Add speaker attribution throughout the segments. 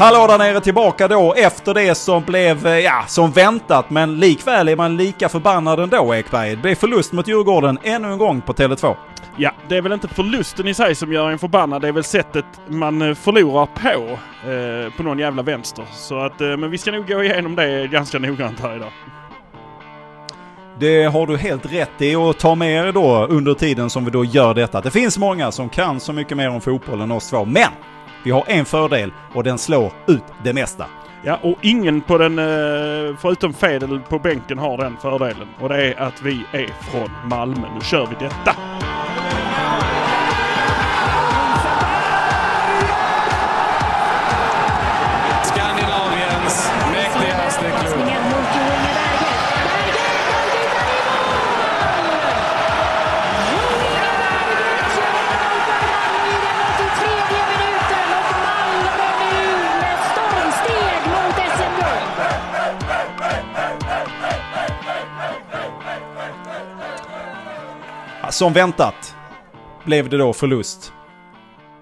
Speaker 1: Hallå där nere tillbaka då efter det som blev, eh, ja, som väntat. Men likväl är man lika förbannad ändå Ekberg. Det blev förlust mot Djurgården ännu en gång på Tele2.
Speaker 2: Ja, det är väl inte förlusten i sig som gör en förbannad. Det är väl sättet man eh, förlorar på. Eh, på någon jävla vänster. Så att, eh, men vi ska nog gå igenom det ganska noggrant här idag.
Speaker 1: Det har du helt rätt i och ta med er då under tiden som vi då gör detta. Det finns många som kan så mycket mer om fotboll än oss två. Men vi har en fördel och den slår ut det mesta.
Speaker 2: Ja, och ingen på den, eh, förutom Fedel på bänken, har den fördelen. Och det är att vi är från Malmö. Nu kör vi detta!
Speaker 1: Som väntat blev det då förlust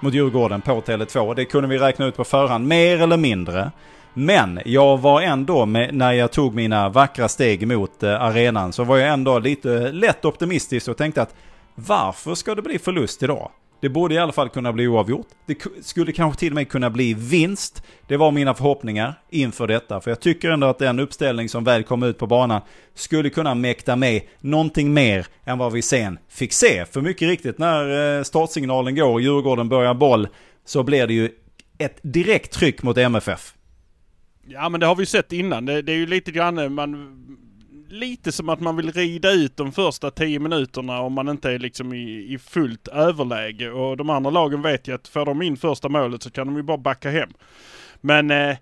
Speaker 1: mot Djurgården på Tele2. Det kunde vi räkna ut på förhand, mer eller mindre. Men jag var ändå, med, när jag tog mina vackra steg mot eh, arenan, så var jag ändå lite eh, lätt optimistisk och tänkte att varför ska det bli förlust idag? Det borde i alla fall kunna bli oavgjort. Det skulle kanske till och med kunna bli vinst. Det var mina förhoppningar inför detta. För jag tycker ändå att den uppställning som väl kom ut på banan skulle kunna mäkta med någonting mer än vad vi sen fick se. För mycket riktigt, när eh, startsignalen går och Djurgården börjar boll så blir det ju ett direkt tryck mot MFF.
Speaker 2: Ja, men det har vi ju sett innan. Det, det är ju lite grann eh, man... Lite som att man vill rida ut de första tio minuterna om man inte är liksom i, i fullt överläge. Och de andra lagen vet ju att får de in första målet så kan de ju bara backa hem. Men eh,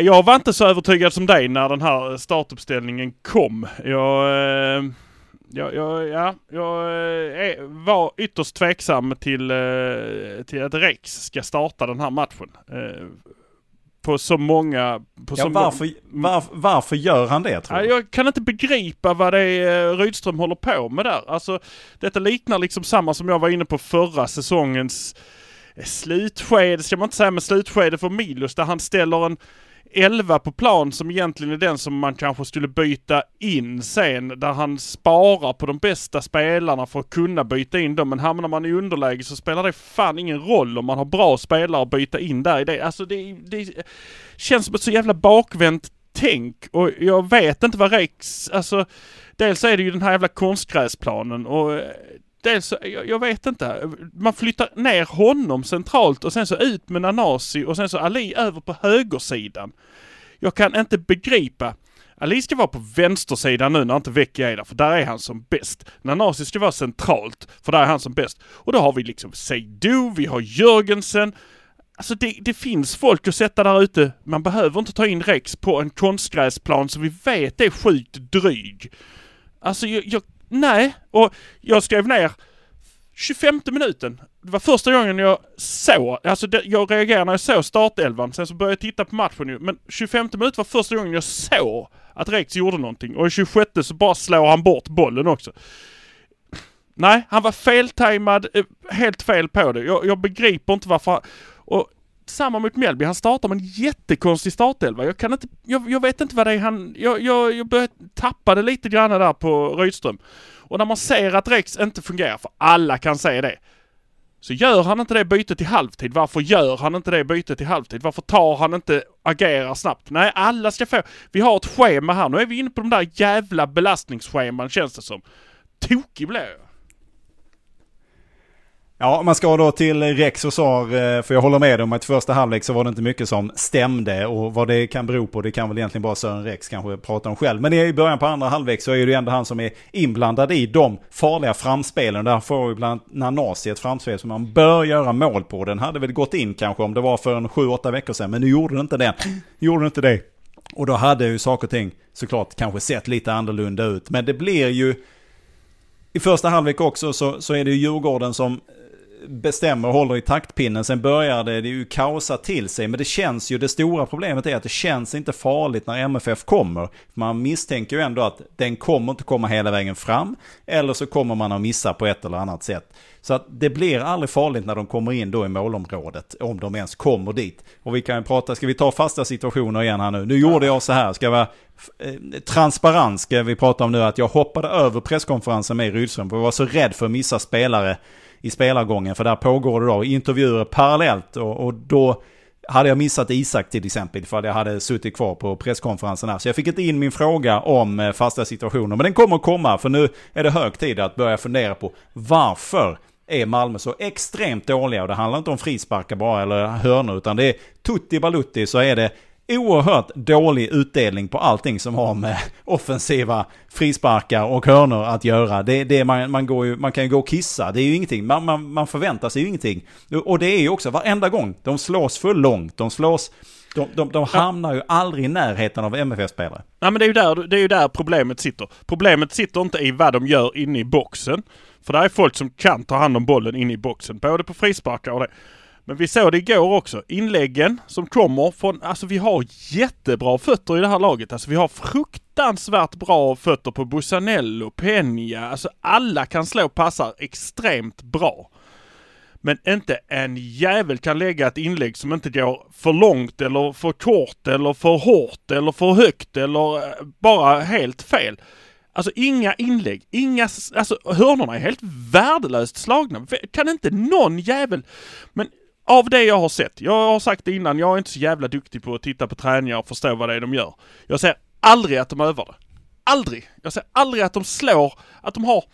Speaker 2: jag var inte så övertygad som dig när den här startuppställningen kom. Jag... Eh, jag, jag, ja, jag eh, är, var ytterst tveksam till, eh, till att Rex ska starta den här matchen. Eh, på så många... På
Speaker 1: Ja,
Speaker 2: så
Speaker 1: varför, varför, varför gör han det tror
Speaker 2: Ja,
Speaker 1: du?
Speaker 2: jag kan inte begripa vad det är eh, Rydström håller på med där. Alltså, detta liknar liksom samma som jag var inne på förra säsongens eh, slutskede, ska man inte säga, men slutskede för Milos där han ställer en 11 på plan som egentligen är den som man kanske skulle byta in sen, där han sparar på de bästa spelarna för att kunna byta in dem. Men hamnar man i underläge så spelar det fan ingen roll om man har bra spelare att byta in där i det. Alltså det, det känns som ett så jävla bakvänt tänk och jag vet inte vad Rex, alltså dels är det ju den här jävla konstgräsplanen och eh, dels, så- jag, jag vet inte. Man flyttar ner honom centralt och sen så ut med Nanasi och sen så Ali över på högersidan. Jag kan inte begripa. Ali ska vara på vänstersidan nu när inte Vecchia är där, för där är han som bäst. Nanasi ska vara centralt, för där är han som bäst. Och då har vi liksom Seydou, vi har Jörgensen. Alltså det, det finns folk att sätta där ute. Man behöver inte ta in Rex på en konstgräsplan som vi vet är sjukt dryg. Alltså jag, jag nej. Och jag skrev ner 25 minuten. Det var första gången jag såg, alltså det, jag reagerade när jag såg startelvan, sen så började jag titta på matchen ju. Men 25 minuten var första gången jag såg att Rex gjorde någonting. Och i 26 så bara slår han bort bollen också. Nej, han var feltajmad, eh, helt fel på det. Jag, jag begriper inte varför han, Och samma mot Mjällby, han startar med en jättekonstig startelva. Jag kan inte, jag, jag vet inte vad det är han, jag, jag, jag började tappa det lite grann där på Rydström. Och när man ser att Rex inte fungerar, för alla kan se det, så gör han inte det bytet i halvtid. Varför gör han inte det bytet i halvtid? Varför tar han inte, agerar snabbt? Nej, alla ska få. Vi har ett schema här. Nu är vi inne på de där jävla belastningsscheman känns det som. Tokig blir jag.
Speaker 1: Ja, man ska då till Rex och Sar, eh, för jag håller med om att i första halvlek så var det inte mycket som stämde och vad det kan bero på det kan väl egentligen bara Sören Rex kanske prata om själv. Men i början på andra halvlek så är det ju ändå han som är inblandad i de farliga framspelen. Där får ju bland annat Nanasi ett framspel som man bör göra mål på. Den hade väl gått in kanske om det var för en sju, åtta veckor sedan, men nu gjorde den inte det. Gjorde den inte det. Och då hade ju saker och ting såklart kanske sett lite annorlunda ut. Men det blir ju i första halvlek också så, så är det ju Djurgården som bestämmer och håller i taktpinnen. Sen börjar det, det är ju kaosa till sig. Men det känns ju, det stora problemet är att det känns inte farligt när MFF kommer. Man misstänker ju ändå att den kommer inte komma hela vägen fram. Eller så kommer man att missa på ett eller annat sätt. Så att det blir aldrig farligt när de kommer in då i målområdet. Om de ens kommer dit. Och vi kan ju prata, ska vi ta fasta situationer igen här nu? Nu gjorde jag så här, ska vara transparens, transparent ska vi prata om nu. Att jag hoppade över presskonferensen med Rydström. För jag var så rädd för att missa spelare i spelargången. För där pågår det då intervjuer parallellt. Och, och då hade jag missat Isak till exempel för att jag hade suttit kvar på presskonferensen här. Så jag fick inte in min fråga om eh, fasta situationer. Men den kommer att komma för nu är det hög tid att börja fundera på varför är Malmö så extremt dåliga. Och det handlar inte om frisparkar bara eller hörnor utan det är tutti balutti så är det oerhört dålig utdelning på allting som har med offensiva frisparkar och hörnor att göra. Det, det man, man, går ju, man kan ju gå och kissa, det är ju ingenting. Man, man, man förväntar sig ju ingenting. Och det är ju också varenda gång. De slås för långt, de slås... De, de, de hamnar ju aldrig i närheten av MFF-spelare.
Speaker 2: Ja men det är, ju där, det är ju där problemet sitter. Problemet sitter inte i vad de gör inne i boxen. För det är folk som kan ta hand om bollen inne i boxen. Både på frisparkar och det. Men vi såg det igår också. Inläggen som kommer från, alltså vi har jättebra fötter i det här laget. Alltså vi har fruktansvärt bra fötter på Busanello, Peña. Alltså alla kan slå passar extremt bra. Men inte en jävel kan lägga ett inlägg som inte går för långt eller för kort eller för hårt eller för högt eller eh, bara helt fel. Alltså inga inlägg, inga, alltså hörnorna är helt värdelöst slagna. Kan inte någon jävel, men av det jag har sett, jag har sagt det innan, jag är inte så jävla duktig på att titta på träningar och förstå vad det är de gör. Jag ser aldrig att de övar det. Aldrig! Jag ser aldrig att de slår, att de har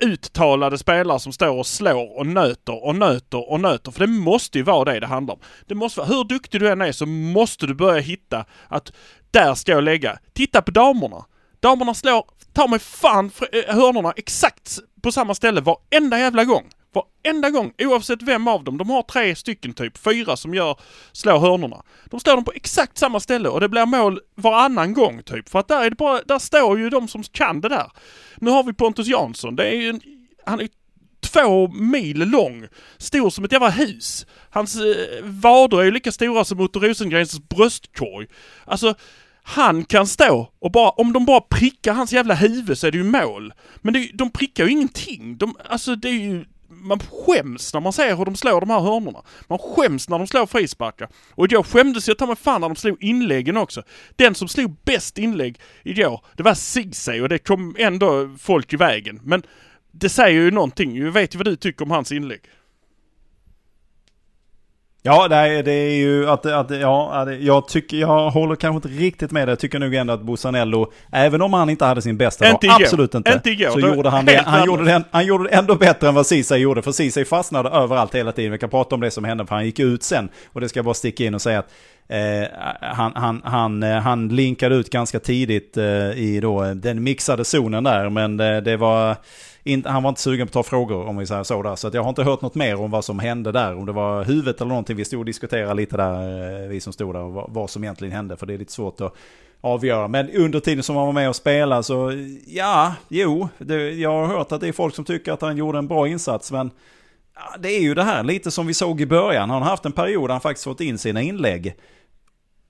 Speaker 2: uttalade spelare som står och slår och nöter och nöter och nöter. För det måste ju vara det det handlar om. Det måste vara, hur duktig du än är så måste du börja hitta att där ska jag lägga. Titta på damerna. Damerna slår, ta mig fan eh, hörnorna exakt på samma ställe varenda jävla gång. Varenda gång, oavsett vem av dem. De har tre stycken typ, fyra som gör, slår hörnorna. De slår dem på exakt samma ställe och det blir mål varannan gång typ. För att där är det bara, där står ju de som kan det där. Nu har vi Pontus Jansson, det är ju en, han är två mil lång, stor som ett jävla hus. Hans eh, vader är ju lika stora som Otto Rosengrens bröstkorg. Alltså, han kan stå och bara, om de bara prickar hans jävla huvud så är det ju mål. Men det, de prickar ju ingenting. De, alltså det är ju man skäms när man ser hur de slår de här hörnorna. Man skäms när de slår frisparkar. Och igår skämdes jag ta mig fan när de slog inläggen också. Den som slog bäst inlägg igår, det var Ceesay och det kom ändå folk i vägen. Men det säger ju någonting. Jag vet ju vad du tycker om hans inlägg.
Speaker 1: Ja, det är, det är ju att, att ja, jag tycker, jag håller kanske inte riktigt med det. Jag tycker nog ändå att Busanello, även om han inte hade sin bästa
Speaker 2: inte
Speaker 1: dag, absolut inte,
Speaker 2: inte igår.
Speaker 1: så gjorde han det, han gjorde, det, han gjorde det ändå bättre än vad Ceesay gjorde. För Ceesay fastnade överallt hela tiden. Vi kan prata om det som hände, för han gick ut sen. Och det ska jag bara sticka in och säga att Eh, han, han, han, eh, han linkade ut ganska tidigt eh, i då, eh, den mixade zonen där, men det, det var in, han var inte sugen på att ta frågor om vi säger så där. Så att jag har inte hört något mer om vad som hände där. Om det var huvudet eller någonting. Vi stod och diskuterade lite där, vi som stod där, vad, vad som egentligen hände. För det är lite svårt att avgöra. Men under tiden som han var med och spelade så, ja, jo, det, jag har hört att det är folk som tycker att han gjorde en bra insats. Men ja, det är ju det här, lite som vi såg i början. Han har haft en period där han faktiskt fått in sina inlägg.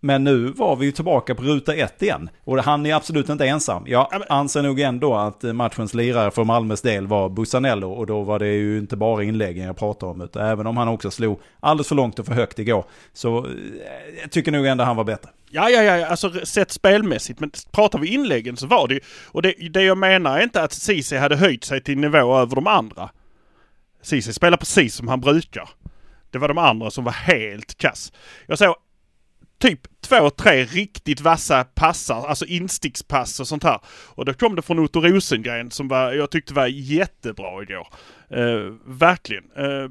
Speaker 1: Men nu var vi ju tillbaka på ruta ett igen. Och han är absolut inte ensam. Jag anser nog ändå att matchens lirare för Malmös del var Busanello. Och då var det ju inte bara inläggen jag pratar om. Utan även om han också slog alldeles för långt och för högt igår. Så eh, jag tycker nog ändå han var bättre.
Speaker 2: Ja, ja, ja, alltså sett spelmässigt. Men pratar vi inläggen så var det ju... Och det, det jag menar är inte att Ceesay hade höjt sig till nivå över de andra. Ceesay spelar precis som han brukar. Det var de andra som var helt kass. Jag såg typ två, tre riktigt vassa passar, alltså instickspass och sånt här. Och då kom det från Otto Rosengren som var, jag tyckte var jättebra igår. Uh, verkligen. Uh,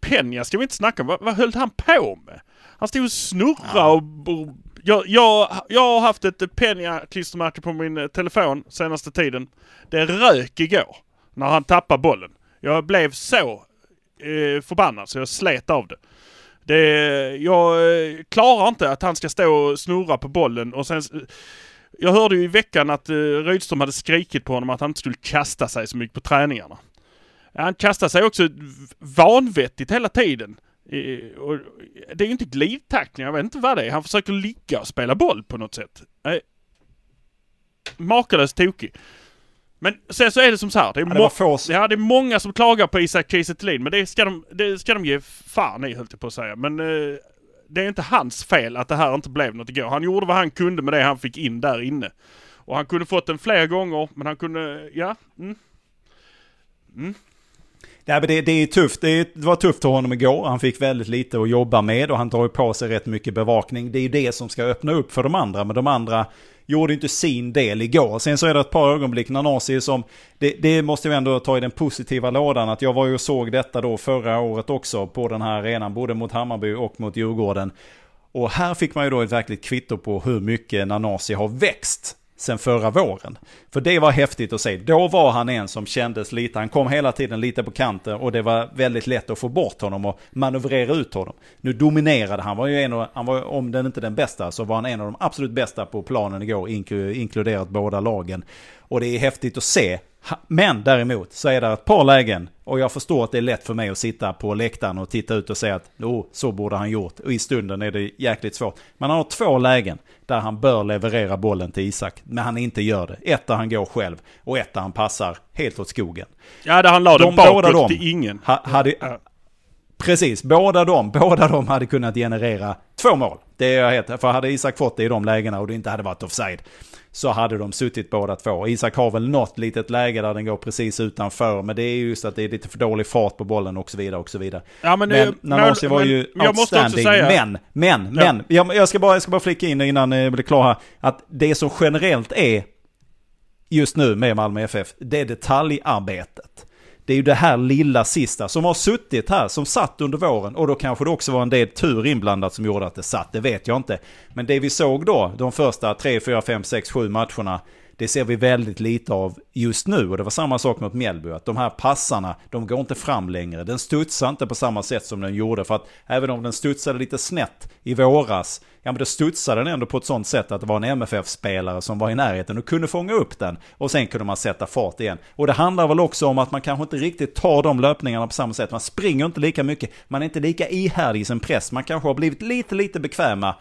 Speaker 2: Penja ska vi inte snacka om. Vad, vad höll han på med? Han stod och snurrade och... och jag, jag, jag har haft ett Penja-klistermärke på min eh, telefon senaste tiden. Det rök igår när han tappade bollen. Jag blev så eh, förbannad så jag slet av det. Det, jag eh, klarar inte att han ska stå och snurra på bollen och sen... Jag hörde ju i veckan att uh, Rydström hade skrikit på honom att han inte skulle kasta sig så mycket på träningarna. Han kastar sig också vanvettigt hela tiden. Och det är ju inte glidtackling, jag vet inte vad det är. Han försöker ligga och spela boll på något sätt. Nej. Makalöst tokig. Men sen så är det som så här. Det är,
Speaker 1: Ja, det få...
Speaker 2: ja, det är många som klagar på Isak Kiese men det ska, de, det ska de ge fan i höll jag på att säga. Men eh, det är inte hans fel att det här inte blev något igår. Han gjorde vad han kunde med det han fick in där inne. Och han kunde fått den fler gånger, men han kunde, ja. Mm.
Speaker 1: Nej, men det, det är tufft. Det, det var tufft för honom igår. Han fick väldigt lite att jobba med och han tar ju på sig rätt mycket bevakning. Det är ju det som ska öppna upp för de andra. Men de andra gjorde inte sin del igår. Sen så är det ett par ögonblick när Nasi som... Det, det måste vi ändå ta i den positiva lådan. Att jag var ju och såg detta då förra året också på den här arenan. Både mot Hammarby och mot Djurgården. Och här fick man ju då ett verkligt kvitto på hur mycket Nanasi har växt sen förra våren. För det var häftigt att se. Då var han en som kändes lite, han kom hela tiden lite på kanten och det var väldigt lätt att få bort honom och manövrera ut honom. Nu dominerade han, var ju en av, han var, om den inte den bästa, så var han en av de absolut bästa på planen igår, inkluderat båda lagen. Och det är häftigt att se. Men däremot så är det ett par lägen, och jag förstår att det är lätt för mig att sitta på läktaren och titta ut och säga att oh, så borde han gjort. Och i stunden är det jäkligt svårt. Men han har två lägen där han bör leverera bollen till Isak, men han inte gör det. Ett där han går själv och ett där han passar helt åt skogen.
Speaker 2: Ja, där han la den
Speaker 1: De
Speaker 2: bakåt till ingen.
Speaker 1: ha, hade,
Speaker 2: Ja.
Speaker 1: Precis, båda de, båda de hade kunnat generera två mål. Det är jag helt, för hade Isak fått det i de lägena och det inte hade varit offside så hade de suttit båda två. Isak har väl något litet läge där den går precis utanför men det är just att det är lite för dålig fart på bollen och så vidare och så vidare.
Speaker 2: Ja, men,
Speaker 1: Men
Speaker 2: eh,
Speaker 1: Nanasi var
Speaker 2: men-
Speaker 1: ju
Speaker 2: men
Speaker 1: outstanding.
Speaker 2: säga-
Speaker 1: Men, men, men. Jag, jag, ska bara, jag ska bara flika in innan jag blir klar här. Att det som generellt är just nu med Malmö FF, det är detaljarbetet. Det är ju det här lilla sista som har suttit här, som satt under våren. Och då kanske det också var en del tur inblandat som gjorde att det satt, det vet jag inte. Men det vi såg då, de första 3, 4, 5, 6, 7 matcherna, det ser vi väldigt lite av just nu. Och det var samma sak mot Mjällby, att de här passarna, de går inte fram längre. Den studsar inte på samma sätt som den gjorde. För att även om den studsade lite snett i våras, ja men då studsade den ändå på ett sånt sätt att det var en MFF-spelare som var i närheten och kunde fånga upp den. Och sen kunde man sätta fart igen. Och det handlar väl också om att man kanske inte riktigt tar de löpningarna på samma sätt. Man springer inte lika mycket, man är inte lika ihärdig i sin press. Man kanske har blivit lite, lite bekväma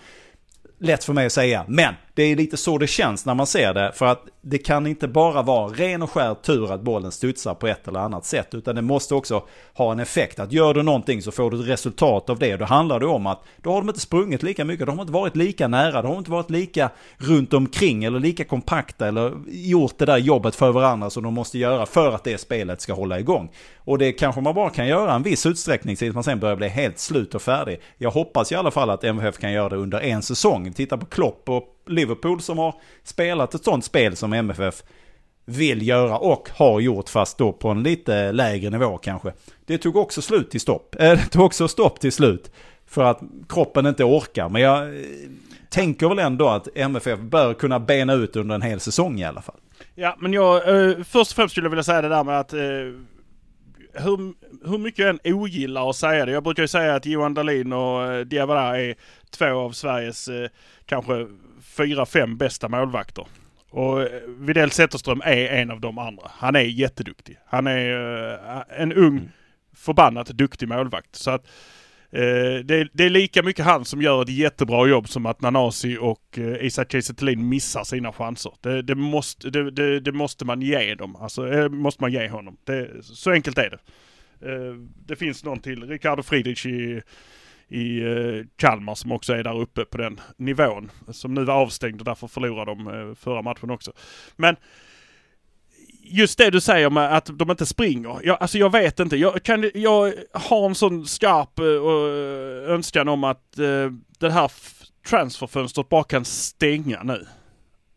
Speaker 1: lätt för mig att säga. Men det är lite så det känns när man ser det. För att det kan inte bara vara ren och skär tur att bollen studsar på ett eller annat sätt. Utan det måste också ha en effekt. Att gör du någonting så får du ett resultat av det. Då handlar det om att då har de inte sprungit lika mycket. De har inte varit lika nära. De har inte varit lika runt omkring eller lika kompakta. Eller gjort det där jobbet för varandra som de måste göra för att det spelet ska hålla igång. Och det kanske man bara kan göra en viss utsträckning tills man sen börjar bli helt slut och färdig. Jag hoppas i alla fall att MFF kan göra det under en säsong. Titta på Klopp och Liverpool som har spelat ett sånt spel som MFF vill göra och har gjort fast då på en lite lägre nivå kanske. Det tog också slut till stopp. Eh, det tog också stopp till slut. För att kroppen inte orkar. Men jag eh, tänker väl ändå att MFF bör kunna bena ut under en hel säsong i alla fall.
Speaker 2: Ja, men jag, eh, först och främst skulle jag vilja säga det där med att eh, hur, hur mycket jag än ogillar att säga det. Jag brukar ju säga att Johan Dahlin och eh, Diawara är två av Sveriges eh, kanske fyra, fem bästa målvakter. Och eh, Widell Zetterström är en av de andra. Han är jätteduktig. Han är eh, en ung, förbannat duktig målvakt. Så att eh, det, är, det är lika mycket han som gör ett jättebra jobb som att Nanasi och eh, Isak Kiese missar sina chanser. Det, det, måste, det, det, måste man ge dem. Alltså eh, måste man ge honom. Så enkelt är det. Eh, det finns någon till, Ricardo Friedrich i, i eh, Kalmar som också är där uppe på den nivån. Som nu var avstängd och därför förlorade de eh, förra matchen också. Men just det du säger med att de inte springer. Jag, alltså jag vet inte. Jag, kan, jag har en sån skarp uh, önskan om att uh, det här transferfönstret bara kan stänga nu.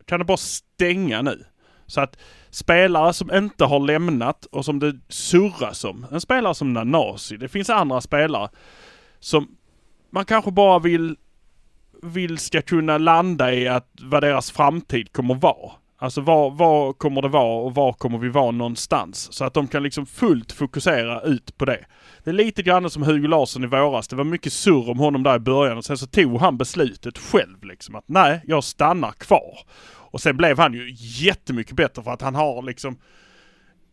Speaker 2: Kan det bara stänga nu? Så att spelare som inte har lämnat och som det surras om. En spelare som Nanasi. Det finns andra spelare som man kanske bara vill, vill ska kunna landa i att vad deras framtid kommer vara. Alltså var, var kommer det vara och var kommer vi vara någonstans? Så att de kan liksom fullt fokusera ut på det. Det är lite grann som Hugo Larsson i våras. Det var mycket surr om honom där i början och sen så tog han beslutet själv liksom att nej, jag stannar kvar. Och sen blev han ju jättemycket bättre för att han har liksom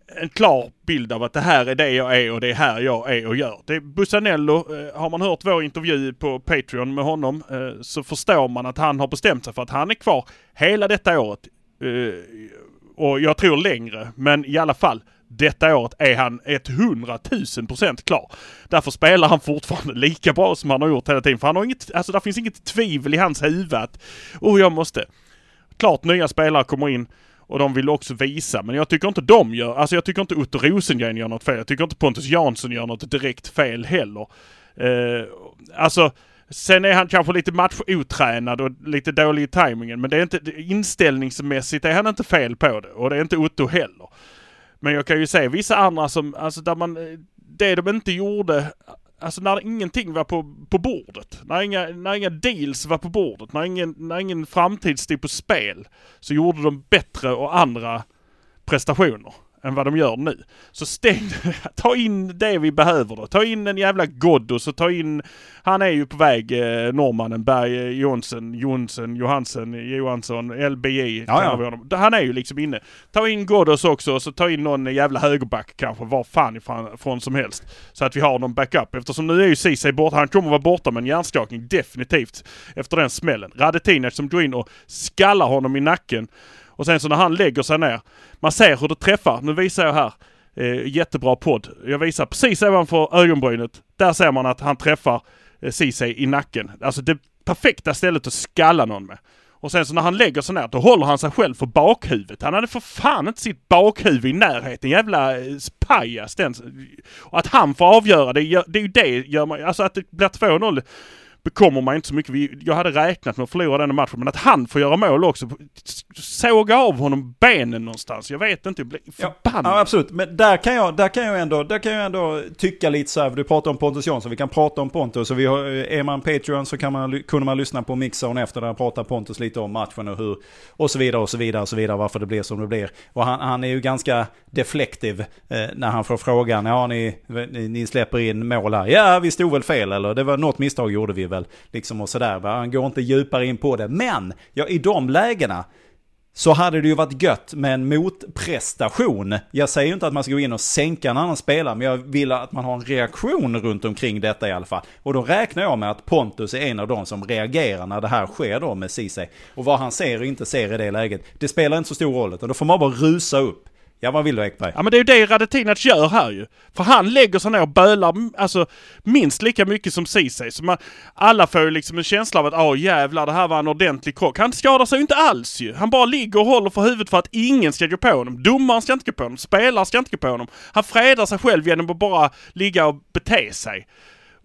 Speaker 2: en klar bild av att det här är det jag är och det är här jag är och gör. Det är Busanello, eh, har man hört vår intervju på Patreon med honom eh, så förstår man att han har bestämt sig för att han är kvar hela detta året. Eh, och jag tror längre, men i alla fall. Detta året är han 100 000 procent klar. Därför spelar han fortfarande lika bra som han har gjort hela tiden. För han har inget, alltså det finns inget tvivel i hans huvud att, oh jag måste. Klart nya spelare kommer in och de vill också visa. Men jag tycker inte de gör, alltså jag tycker inte Otto Rosengren gör något fel. Jag tycker inte Pontus Jansson gör något direkt fel heller. Eh, alltså, sen är han kanske lite matchotränad och lite dålig i tajmingen. Men det är inte, inställningsmässigt är han inte fel på det. Och det är inte Otto heller. Men jag kan ju se vissa andra som, alltså där man, eh, det de inte gjorde, alltså när ingenting var på, på bordet. När inga, när inga deals var på bordet, när ingen, när ingen framtid stod på spel. Så gjorde de bättre och andra prestationer än vad de gör nu. Så stäng, ta in det vi behöver då. Ta in en jävla Ghoddos och ta in, han är ju på väg, eh, norrmannen Berg eh, Jonsson, Jonsson, Johansson, Johansson, LBJ.
Speaker 1: Ja,
Speaker 2: ja. Han är ju liksom inne. Ta in Ghoddos också och så ta in någon jävla högerback kanske, var fan ifrån från som helst. Så att vi har någon backup. Eftersom nu är ju Ceesay borta, han kommer vara borta med en hjärnskakning definitivt efter den smällen. Radetinac som går in och skallar honom i nacken. Och sen så när han lägger sig ner, man ser hur det träffar. Nu visar jag här. Eh, jättebra podd. Jag visar precis ovanför ögonbrynet. Där ser man att han träffar eh, Ceesay i nacken. Alltså det perfekta stället att skalla någon med. Och sen så när han lägger sig ner, då håller han sig själv för bakhuvudet. Han hade för fan inte sitt bakhuvud i närheten. Jävla eh, pajas den. Och att han får avgöra, det, det är ju det gör man, alltså att det blir 2-0 bekommer man inte så mycket. Jag hade räknat med att förlora den matchen, men att han får göra mål också. Såga av honom benen någonstans. Jag vet inte, jag blir förbannad.
Speaker 1: Ja, absolut. Men där kan jag, där kan jag, ändå, där kan jag ändå tycka lite så här, du pratar om Pontus Jansson, vi kan prata om Pontus. Och vi har, är man Patreon så kan man, kunde man lyssna på Mixzone efter där pratar Pontus lite om matchen och hur, och så vidare och så vidare och så vidare, varför det blir som det blir. Och han, han är ju ganska deflektiv eh, när han får frågan, ja ni, ni, ni släpper in mål här. Ja, vi stod väl fel eller det var något misstag gjorde vi väl väl. Liksom och sådär. Han går inte djupare in på det. Men, ja i de lägena så hade det ju varit gött med en motprestation. Jag säger ju inte att man ska gå in och sänka en annan spelare, men jag vill att man har en reaktion runt omkring detta i alla fall. Och då räknar jag med att Pontus är en av de som reagerar när det här sker då med Ceesay. Och vad han ser och inte ser i det läget, det spelar inte så stor roll, utan då får man bara rusa upp. Ja, vad vill du Ekberg?
Speaker 2: Ja men det är ju det Radetinac gör här ju. För han lägger sig ner och bölar alltså minst lika mycket som Ceesay. Så man, alla får ju liksom en känsla av att åh jävlar det här var en ordentlig krock. Han skadar sig ju inte alls ju. Han bara ligger och håller för huvudet för att ingen ska gå på honom. Domaren ska inte gå på honom. Spelare ska inte gå på honom. Han fredar sig själv genom att bara ligga och bete sig.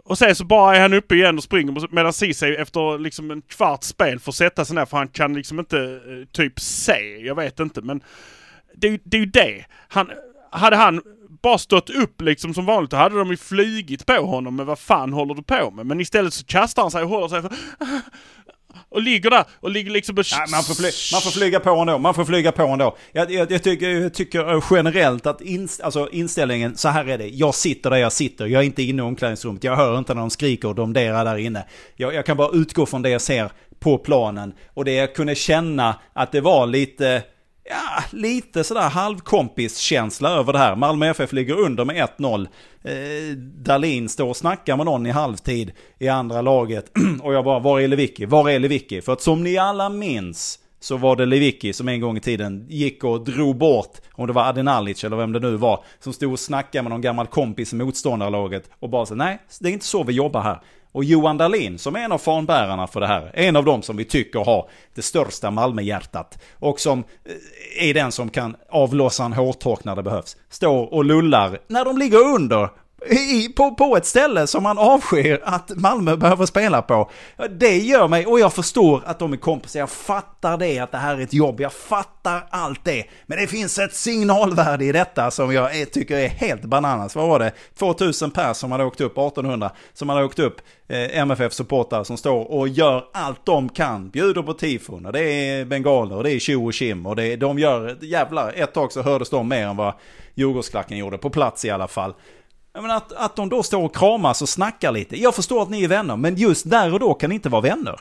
Speaker 2: Och sen så bara är han uppe igen och springer medan Ceesay efter liksom en kvart spel får sätta sig ner för han kan liksom inte eh, typ se. Jag vet inte men det, det är ju det. Han, hade han bara stått upp liksom som vanligt, då hade de ju flygit på honom. Men vad fan håller du på med? Men istället så kastar han sig och håller sig för... Och ligger där och ligger liksom och...
Speaker 1: Ja, man, får fly, man får flyga på ändå. Man får flyga på ändå. Jag, jag, jag, tycker, jag tycker eh, generellt att inst, alltså inställningen, så här är det. Jag sitter där jag sitter. Jag är inte inne i omklädningsrummet. Jag hör inte när de skriker och domderar där inne. Jag, jag kan bara utgå från det jag ser på planen. Och det jag kunde känna att det var lite ja, lite sådär halvkompis-känsla över det här. Malmö FF ligger under med 1-0. Eh, Dalin står och snackar med någon i halvtid i andra laget. och jag bara, var är Lewicki? Var är Lewicki? För att som ni alla minns så var det Lewicki som en gång i tiden gick och drog bort, om det var Adenalic eller vem det nu var, som stod och snackade med någon gammal kompis i motståndarlaget och bara sa, nej, det är inte så vi jobbar här. Och Johan Dahlin som är en av fanbärarna för det här, en av dem som vi tycker har det största Malmöhjärtat och som eh, är den som kan avlossa en hårtork när det behövs, står och lullar när de ligger under i, på, på ett ställe som man avskyr att Malmö behöver spela på. Det gör mig, och jag förstår att de är kompisar, jag fattar det, att det här är ett jobb, jag fattar allt det. Men det finns ett signalvärde i detta som jag är, tycker är helt bananas. Vad var det? 2000 pers som hade åkt upp, 1800, som hade åkt upp, eh, MFF-supportrar som står och gör allt de kan. Bjuder på tifon, och det är bengaler, och det är tjo och tjim, och det, de gör, jävlar, ett tag så hördes de mer än vad Djurgårdsklacken gjorde, på plats i alla fall. Jag menar att, att de då står och kramas och snackar lite. Jag förstår att ni är vänner, men just där och då kan ni inte vara vänner.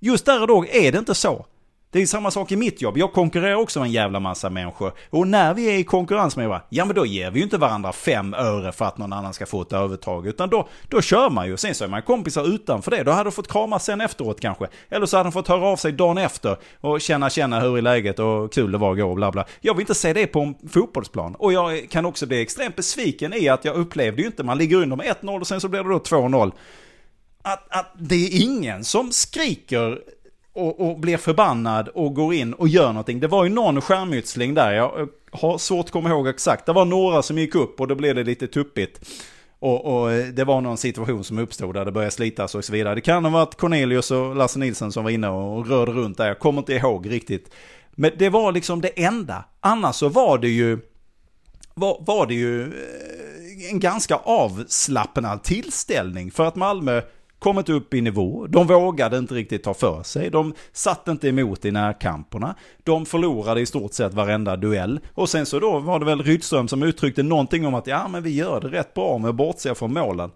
Speaker 1: Just där och då är det inte så. Det är samma sak i mitt jobb. Jag konkurrerar också med en jävla massa människor. Och när vi är i konkurrens med varandra, ja men då ger vi ju inte varandra fem öre för att någon annan ska få ett övertag. Utan då, då kör man ju. Sen så är man kompisar utanför det. Då hade de fått kramas sen efteråt kanske. Eller så hade de fått höra av sig dagen efter och känna, känna hur är läget och kul det var igår och bla bla. Jag vill inte se det på en fotbollsplan. Och jag kan också bli extremt besviken i att jag upplevde ju inte, man ligger under med 1-0 och sen så blir det då 2-0. Att, att det är ingen som skriker och, och blir förbannad och går in och gör någonting. Det var ju någon skärmytsling där, jag eh, har svårt att komma ihåg exakt. Det var några som gick upp och då blev det lite tuppigt. Och, och, eh, det var någon situation som uppstod där det började slitas och så vidare. Det kan ha varit Cornelius och Lasse Nilsson som var inne och rörde runt där. Jag kommer inte ihåg riktigt. Men det var liksom det enda. Annars så var det ju, var, var det ju eh, en ganska avslappnad tillställning. För att Malmö kommit upp i nivå. De vågade inte riktigt ta för sig. De satt inte emot i närkamperna. De förlorade i stort sett varenda duell. Och sen så då var det väl Rydström som uttryckte någonting om att ja men vi gör det rätt bra med att bortse från målen.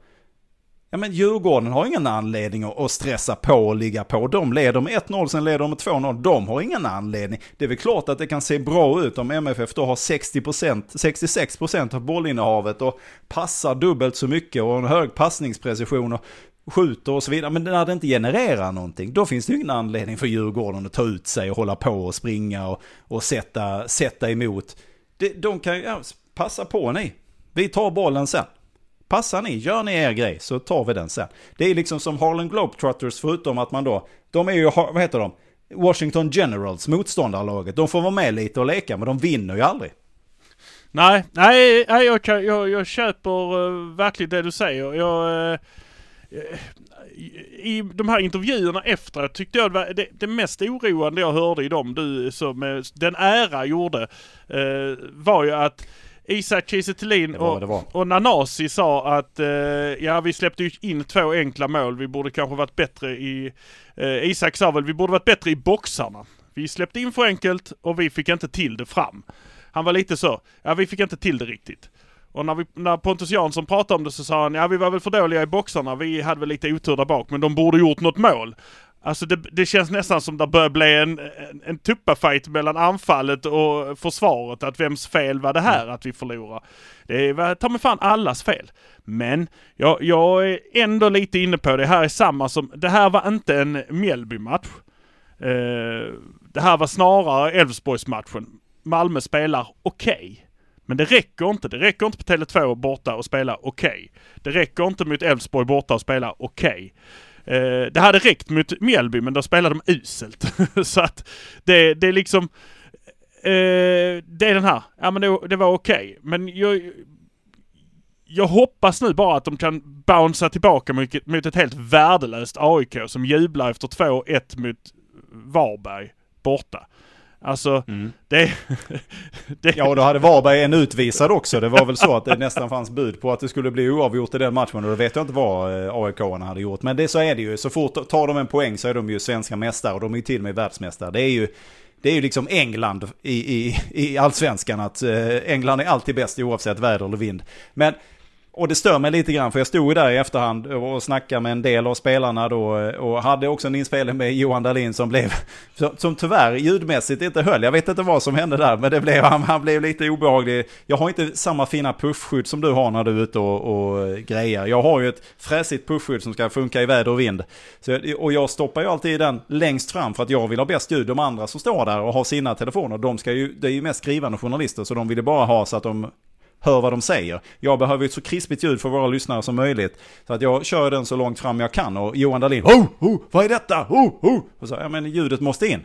Speaker 1: Ja men Djurgården har ingen anledning att stressa på och ligga på. De leder med 1-0, sen leder de med 2-0. De har ingen anledning. Det är väl klart att det kan se bra ut om MFF då har 60%, 66% av bollinnehavet och passar dubbelt så mycket och en hög passningsprecision och skjuter och så vidare. Men när det inte genererar någonting, då finns det ju ingen anledning för Djurgården att ta ut sig och hålla på och springa och, och sätta, sätta emot. De, de kan ju, ja, passa på ni. Vi tar bollen sen. Passar ni, gör ni er grej så tar vi den sen. Det är liksom som Harlem Globetrotters förutom att man då, de är ju, vad heter de? Washington Generals, motståndarlaget. De får vara med lite och leka men de vinner ju aldrig.
Speaker 2: Nej, nej, nej jag, jag, jag köper uh, verkligen det du säger. Jag, uh, i de här intervjuerna efter tyckte jag det, det, det mest oroande jag hörde i dem, du som den ära gjorde, uh, var ju att Isak Kiese och, och Nanasi sa att eh, ja vi släppte ju in två enkla mål. Vi borde kanske varit bättre i... Eh, Isak sa väl vi borde varit bättre i boxarna. Vi släppte in för enkelt och vi fick inte till det fram. Han var lite så, ja vi fick inte till det riktigt. Och när, vi, när Pontus Jansson pratade om det så sa han, ja vi var väl för dåliga i boxarna, vi hade väl lite otur där bak, men de borde gjort något mål. Alltså det, det, känns nästan som det börjar bli en, en, en tuppafight mellan anfallet och försvaret. Att vems fel var det här att vi förlorar? Det var ta mig fan allas fel. Men jag, jag är ändå lite inne på det här är samma som, det här var inte en Mjällby-match. Uh, det här var snarare Elfsborgs-matchen. Malmö spelar okej. Okay. Men det räcker inte. Det räcker inte på Tele2 borta och spela okej. Okay. Det räcker inte mot Elfsborg borta och spela okej. Okay. Eh, det hade räckt mot Mjällby men då spelade de uselt. så att det, det är liksom... Eh, det är den här. Ja men det, det var okej. Okay. Men jag, jag hoppas nu bara att de kan bouncea tillbaka mot, mot ett helt värdelöst AIK som jublar efter 2-1 mot Varberg borta. Alltså, mm. det,
Speaker 1: det... Ja, och då hade Varberg en utvisad också. Det var väl så att det nästan fanns bud på att det skulle bli oavgjort i den matchen. Och då vet jag inte vad eh, aik hade gjort. Men det, så är det ju. Så fort tar de en poäng så är de ju svenska mästare. Och de är ju till och med världsmästare. Det är ju, det är ju liksom England i, i, i allsvenskan. Att eh, England är alltid bäst oavsett väder eller vind. Men och det stör mig lite grann för jag stod där i efterhand och snackade med en del av spelarna då och hade också en inspelning med Johan Dahlin som blev, som tyvärr ljudmässigt inte höll. Jag vet inte vad som hände där men det blev, han, han blev lite obehaglig. Jag har inte samma fina puffskydd som du har när du är ute och, och grejer. Jag har ju ett fräsigt puffskydd som ska funka i väder och vind. Så, och jag stoppar ju alltid den längst fram för att jag vill ha bäst ljud. De andra som står där och har sina telefoner, de ska ju, det är ju mest skrivande journalister så de vill ju bara ha så att de hör vad de säger. Jag behöver ett så krispigt ljud för våra lyssnare som möjligt. Så att jag kör den så långt fram jag kan och Johan Dahlin, oh, oh, vad är detta? Oh, oh. Och så, ja men ljudet måste in.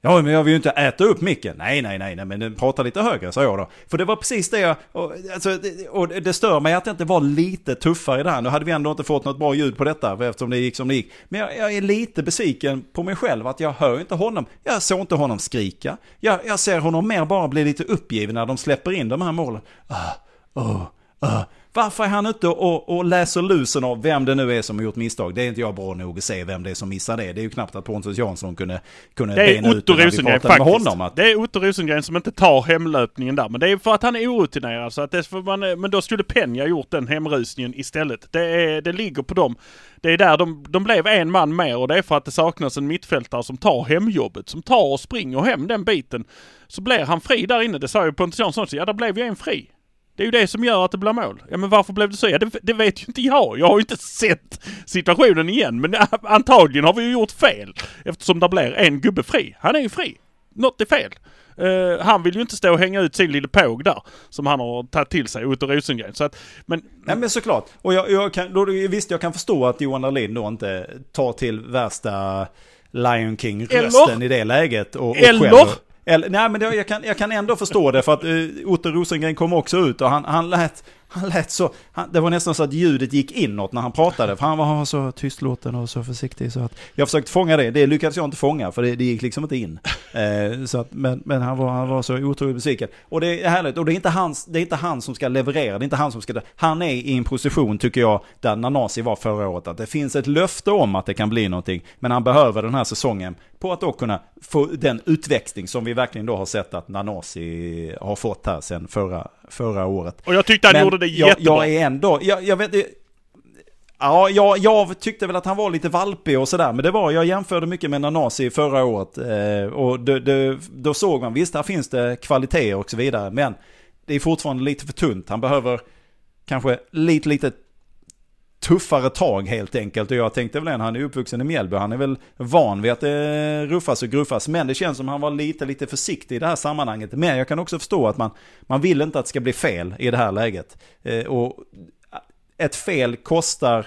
Speaker 1: Ja, men jag vill ju inte äta upp micken. Nej, nej, nej, nej, men prata lite högre, sa jag då. För det var precis det jag, och, alltså, och det stör mig att det inte var lite tuffare i det här. Nu hade vi ändå inte fått något bra ljud på detta, eftersom det gick som det gick. Men jag, jag är lite besviken på mig själv, att jag hör inte honom. Jag såg inte honom skrika. Jag, jag ser honom mer bara bli lite uppgiven när de släpper in de här målen. Uh, uh, uh. Varför är han ute och, och läser lusen av vem det nu är som har gjort misstag? Det är inte jag bra nog att se vem det är som missar det. Det är ju knappt att Pontus Jansson kunde, kunde
Speaker 2: Det är Otto Rosengren faktiskt.
Speaker 1: honom. Att,
Speaker 2: Det är Otto Rosengren som inte tar hemlöpningen där. Men det är för att han är orutinerad. Så att det får man, men då skulle Penja gjort den hemrusningen istället. Det, är, det ligger på dem. Det är där de, de blev en man mer och det är för att det saknas en mittfältare som tar hemjobbet. Som tar och springer hem den biten. Så blir han fri där inne. Det sa ju Pontus Jansson också. Ja, där blev ju en fri. Det är ju det som gör att det blir mål. Ja men varför blev det så? Ja det, det vet ju inte jag. Jag har ju inte sett situationen igen. Men antagligen har vi ju gjort fel. Eftersom det blir en gubbe fri. Han är ju fri. Något är fel. Eh, han vill ju inte stå och hänga ut sin lille påg där. Som han har tagit till sig, Otto Rosengren. Så att, men...
Speaker 1: Nej men såklart. Och jag, jag kan, då, visst jag kan förstå att Johan Dahlin då inte tar till värsta Lion King-rösten i det läget. Och, och
Speaker 2: Eller?
Speaker 1: skäller. Eller, nej men det, jag, kan, jag kan ändå förstå det för att uh, Otto Rosengren kom också ut och han, han lät, han lät så, han, det var nästan så att ljudet gick inåt när han pratade. För han var så tystlåten och så försiktig så att jag försökte fånga det, det lyckades jag inte fånga för det, det gick liksom inte in. Eh, så att, men men han, var, han var så otroligt besviken. Och det är härligt, och det är, inte hans, det är inte han som ska leverera, det är inte han som ska... Han är i en position, tycker jag, där Nanasi var förra året. Att det finns ett löfte om att det kan bli någonting, men han behöver den här säsongen på att då kunna få den utväxling som vi verkligen då har sett att Nanasi har fått här sen förra, förra året.
Speaker 2: Och jag tyckte han
Speaker 1: Men
Speaker 2: gjorde det
Speaker 1: jag,
Speaker 2: jättebra.
Speaker 1: jag är ändå, jag, jag vet Ja, jag, jag tyckte väl att han var lite valpig och sådär. Men det var, jag jämförde mycket med Nanasi förra året. Eh, och det, det, då såg man, visst här finns det kvaliteter och så vidare. Men det är fortfarande lite för tunt. Han behöver kanske lite, lite tuffare tag helt enkelt. Och jag tänkte väl en, han är uppvuxen i Mjällby. Han är väl van vid att det ruffas och gruffas. Men det känns som han var lite, lite försiktig i det här sammanhanget. Men jag kan också förstå att man, man vill inte att det ska bli fel i det här läget. Eh, och ett fel kostar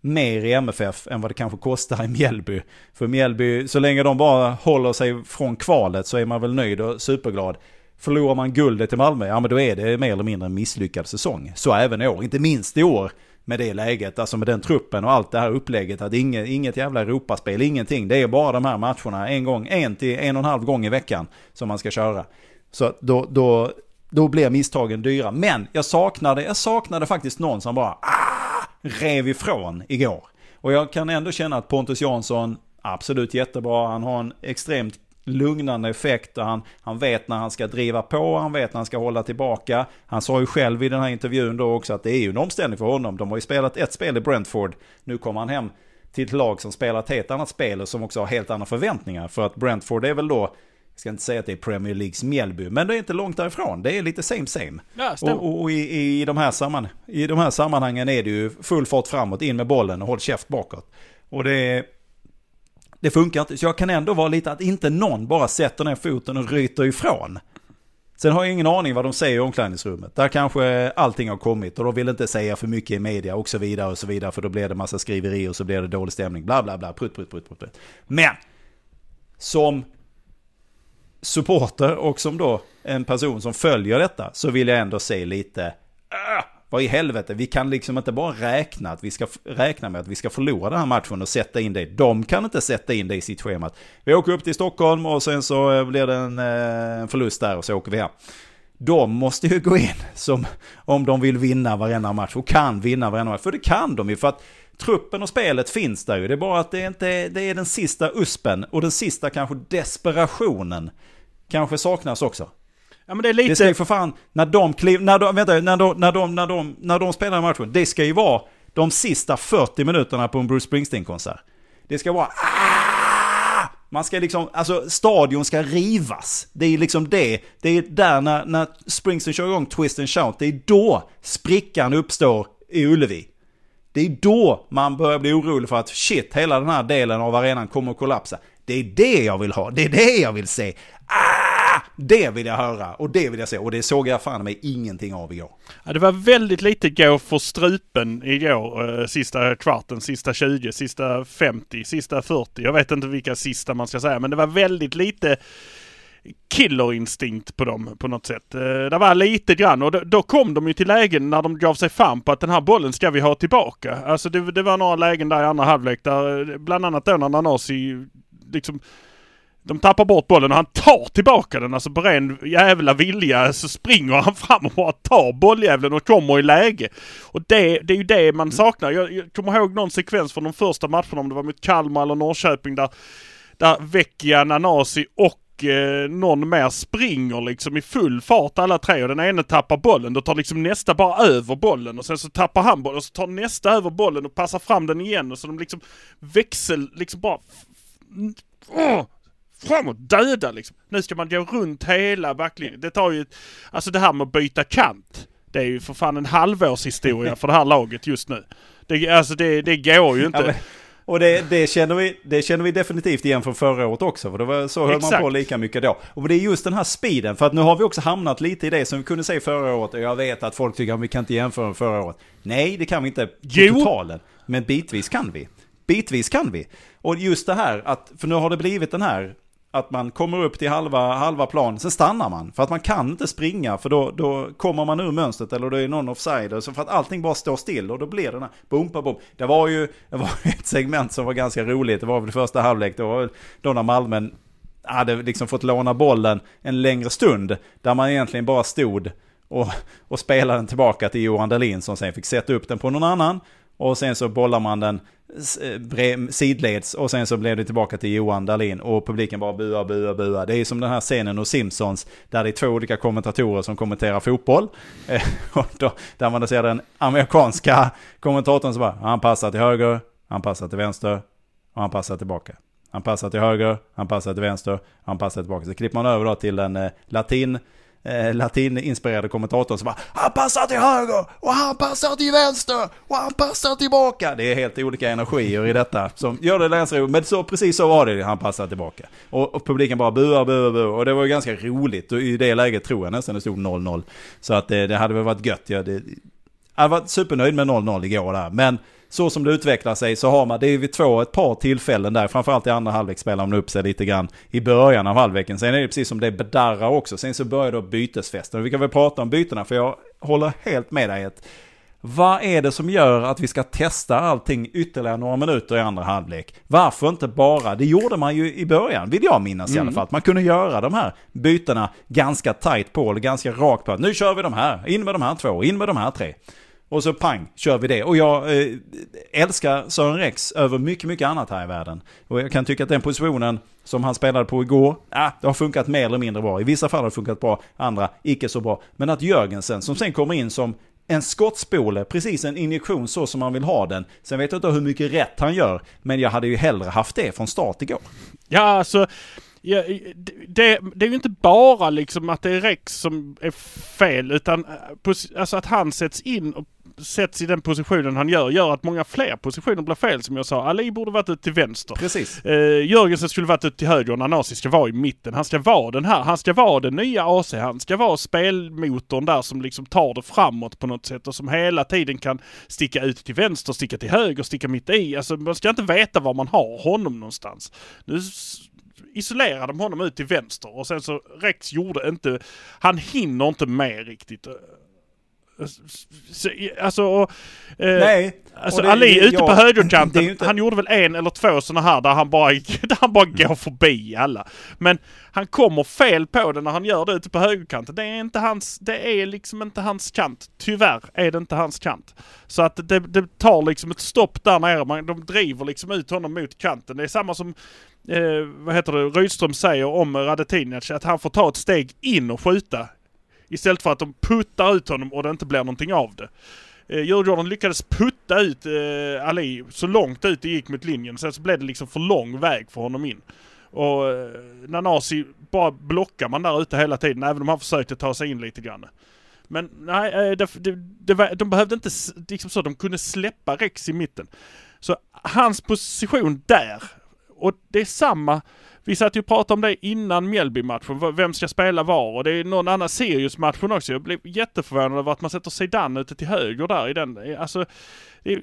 Speaker 1: mer i MFF än vad det kanske kostar i Mjällby. För Mjällby, så länge de bara håller sig från kvalet så är man väl nöjd och superglad. Förlorar man guldet till Malmö, ja men då är det mer eller mindre en misslyckad säsong. Så även i år, inte minst i år med det läget, alltså med den truppen och allt det här upplägget. Att inget, inget jävla Europaspel, ingenting. Det är bara de här matcherna en gång, en till en och en halv gång i veckan som man ska köra. Så då, då, då blir misstagen dyra. Men jag saknade, jag saknade faktiskt någon som bara ah, rev ifrån igår. Och jag kan ändå känna att Pontus Jansson, absolut jättebra. Han har en extremt lugnande effekt och han, han vet när han ska driva på, han vet när han ska hålla tillbaka. Han sa ju själv i den här intervjun då också att det är ju en omställning för honom. De har ju spelat ett spel i Brentford, nu kommer han hem till ett lag som spelar ett helt annat spel och som också har helt andra förväntningar. För att Brentford är väl då, jag ska inte säga att det är Premier Leagues Mjällby, men det är inte långt därifrån. Det är lite same same.
Speaker 2: Ja,
Speaker 1: och, och i, i, de här samman, i de här sammanhangen är det ju full fart framåt, in med bollen och håll käft bakåt. Och det är det funkar inte. Så jag kan ändå vara lite att inte någon bara sätter ner foten och ryter ifrån. Sen har jag ingen aning vad de säger i omklädningsrummet. Där kanske allting har kommit och de vill inte säga för mycket i media och så vidare och så vidare. För då blir det massa skriverier och så blir det dålig stämning. Bla bla bla, prutt prutt prutt prutt. prutt. Men! Som supporter och som då en person som följer detta så vill jag ändå se lite äh, vad i helvete, vi kan liksom inte bara räkna, att vi ska räkna med att vi ska förlora den här matchen och sätta in det. De kan inte sätta in det i sitt schema. Vi åker upp till Stockholm och sen så eh, blir det en eh, en förlust där och så åker vi hem. De måste ju gå in som om de vill vinna varenda match och kan vinna varenda match. För det kan de ju för att truppen och spelet finns där ju. Det är bara att det inte det är den sista uspen och den sista kanske desperationen kanske saknas också.
Speaker 2: Ja men det är
Speaker 1: Det ska ju för fan, när de kliv, när de, vänta, när de, när de, när de, när de spelar matchen, det ska ju vara de sista 40 minuterna på en Bruce Springsteen-konsert. Det ska vara! Ah! Man ska liksom, alltså stadion ska rivas. Det är liksom det. Det är där när, när Springsteen kör igång Twist and Shout, det är då sprickan uppstår i Ullevi. Det är då man börjar bli orolig för att shit, hela den här delen av arenan kommer att kollapsa. Det är det jag vill ha, det är det jag vill se. Ah! Det vill jag höra och det vill jag se och det såg jag fan mig ingenting av igår.
Speaker 2: Ja, det var väldigt lite gå för strupen igår. Eh, sista kvarten, sista 20, sista 50, sista 40. Jag vet inte vilka sista man ska säga men det var väldigt lite killerinstinkt på dem på något sätt. Eh, det var lite grann och då, då kom de ju till lägen när de gav sig fan på att den här bollen ska vi ha tillbaka. Alltså det, det var några lägen där i andra halvlek där eh, bland annat då när Nanasi liksom de tappar bort bollen och han tar tillbaka den. Alltså på ren jävla vilja så springer han fram och bara tar bolljäveln och kommer i läge. Och det, det är ju det man saknar. Jag, jag kommer ihåg någon sekvens från de första matcherna, om det var mot Kalmar eller Norrköping, där, där Vecchia, Nanasi och eh, någon mer springer liksom i full fart alla tre och den ene tappar bollen. Då tar liksom nästa bara över bollen och sen så tappar han bollen och så tar nästa över bollen och passar fram den igen och så de liksom växel, liksom bara... Mm, Åh! framåt, döda liksom. Nu ska man gå runt hela backlinjen. Det tar ju... Alltså det här med att byta kant. Det är ju för fan en halvårshistoria för det här laget just nu. Det, alltså det, det går ju inte.
Speaker 1: Ja, men, och det, det, känner vi, det känner vi definitivt igen från förra året också. För det var, så höll
Speaker 2: Exakt.
Speaker 1: man på lika mycket då. Och det är just den här speeden. För att nu har vi också hamnat lite i det som vi kunde säga förra året. Och jag vet att folk tycker att vi kan inte jämföra med förra året. Nej, det kan vi inte på
Speaker 2: Jo.
Speaker 1: totalen. Men bitvis kan vi. Bitvis kan vi. Och just det här att, för nu har det blivit den här att man kommer upp till halva, halva plan, sen stannar man. För att man kan inte springa, för då, då kommer man ur mönstret eller då är någon offside. Så för att allting bara står still och då blir det den här bumpa bom. Det var ju det var ju ett segment som var ganska roligt. Det var väl första halvlek, det var väl då när Malmö hade liksom fått låna bollen en längre stund. Där man egentligen bara stod och, och spelade den tillbaka till Johan Dahlin som sen fick sätta upp den på någon annan. Och sen så bollar man den eh, sidleds och sen så blev det tillbaka till Johan Dahlin och publiken bara buar, buar, buar. Det är som den här scenen hos Simpsons där det är två olika kommentatorer som kommenterar fotboll. Eh, och då, där man då ser den amerikanska kommentatorn som bara, han passar till höger, han passar till vänster och han passar tillbaka. Han passar till höger, han passar till vänster, han passar tillbaka. Så klipper man över då till en eh, latin eh, latininspirerade kommentatorn som bara Han passar till höger och han passar till vänster och han passar tillbaka. Det är helt olika energier i detta som gör det ganska. Men så, precis så var det, han passar tillbaka. Och, och publiken bara buar, buar, buar. Och det var ju ganska roligt. Och i det läget tror jag nästan det stod 0-0. Så att det, det hade väl varit gött. Ja, det, jag hade varit supernöjd med 0-0 igår där. Men så som det utvecklar sig så har man, det är vid två, ett par tillfällen där, framförallt i andra halvlek spelar man upp sig lite grann i början av halvleken. Sen är det precis som det bedarrar också. Sen så börjar då bytesfesten. Vi kan väl prata om bytena för jag håller helt med dig. Att vad är det som gör att vi ska testa allting ytterligare några minuter i andra halvlek? Varför inte bara, det gjorde man ju i början, vill jag minnas i alla fall. Man kunde göra de här bytena ganska tight på, eller ganska rakt på. Nu kör vi de här, in med de här två, in med de här tre. Och så pang, kör vi det. Och jag eh, älskar Sören Rex över mycket, mycket annat här i världen. Och jag kan tycka att den positionen som han spelade på igår, ah, det har funkat mer eller mindre bra. I vissa fall har det funkat bra, andra icke så bra. Men att Jörgensen, som sen kommer in som en skottspole, precis en injektion så som man vill ha den. Sen vet jag inte hur mycket rätt han gör, men jag hade ju hellre haft det från start igår.
Speaker 2: Ja, alltså. Ja, det, det är ju inte bara liksom att det är Rex som är fel utan eh, alltså att han sätts in och sätts i den positionen han gör, gör att många fler positioner blir fel som jag sa. Ali borde varit ute till vänster.
Speaker 1: Precis.
Speaker 2: Eh, Jörgensen skulle varit ute till höger och Nanasi ska vara i mitten. Han ska vara den här, han ska vara den nya AC. Han ska vara spelmotorn där som liksom tar det framåt på något sätt och som hela tiden kan sticka ut till vänster, sticka till höger, sticka mitt i. Alltså man ska inte veta var man har honom någonstans. Nu isolerar de honom ut till vänster och sen så Rex gjorde inte, han hinner inte med riktigt. Så, alltså, och, eh,
Speaker 1: Nej.
Speaker 2: Alltså
Speaker 1: och det-
Speaker 2: Ali
Speaker 1: det-
Speaker 2: ute
Speaker 1: ja,
Speaker 2: på högerkanten,
Speaker 1: inte-
Speaker 2: han gjorde väl en eller två sådana här där han bara, där han bara går förbi alla. Men han kommer fel på det när han gör det ute på högerkanten. Det är inte hans, det är liksom inte hans kant. Tyvärr är det inte hans kant. Så att det, det tar liksom ett stopp där nere. Man, de driver liksom ut honom mot kanten. Det är samma som eh, vad heter det, Rydström säger om Radetinac, att han får ta ett steg in och skjuta. Istället för att de puttar ut honom och det inte blir någonting av det. Eh, Djurgården lyckades putta ut eh, Ali så långt ut det gick mot linjen. Sen så blev det liksom för lång väg för honom in. Och eh, Nanasi bara blockar man där ute hela tiden, även om han försökte ta sig in lite grann. Men nej, eh, det, det, det, var- de behövde inte, liksom så, de kunde släppa Rex i mitten. Så hans position där, och det är samma, vi satt ju och pratade om det innan Mjällby-matchen, vem ska spela var? Och det är någon annan Sirius-matchen också. Jag blev jätteförvånad över att man sätter Zidane ute till höger där i den. Eh, alltså, det,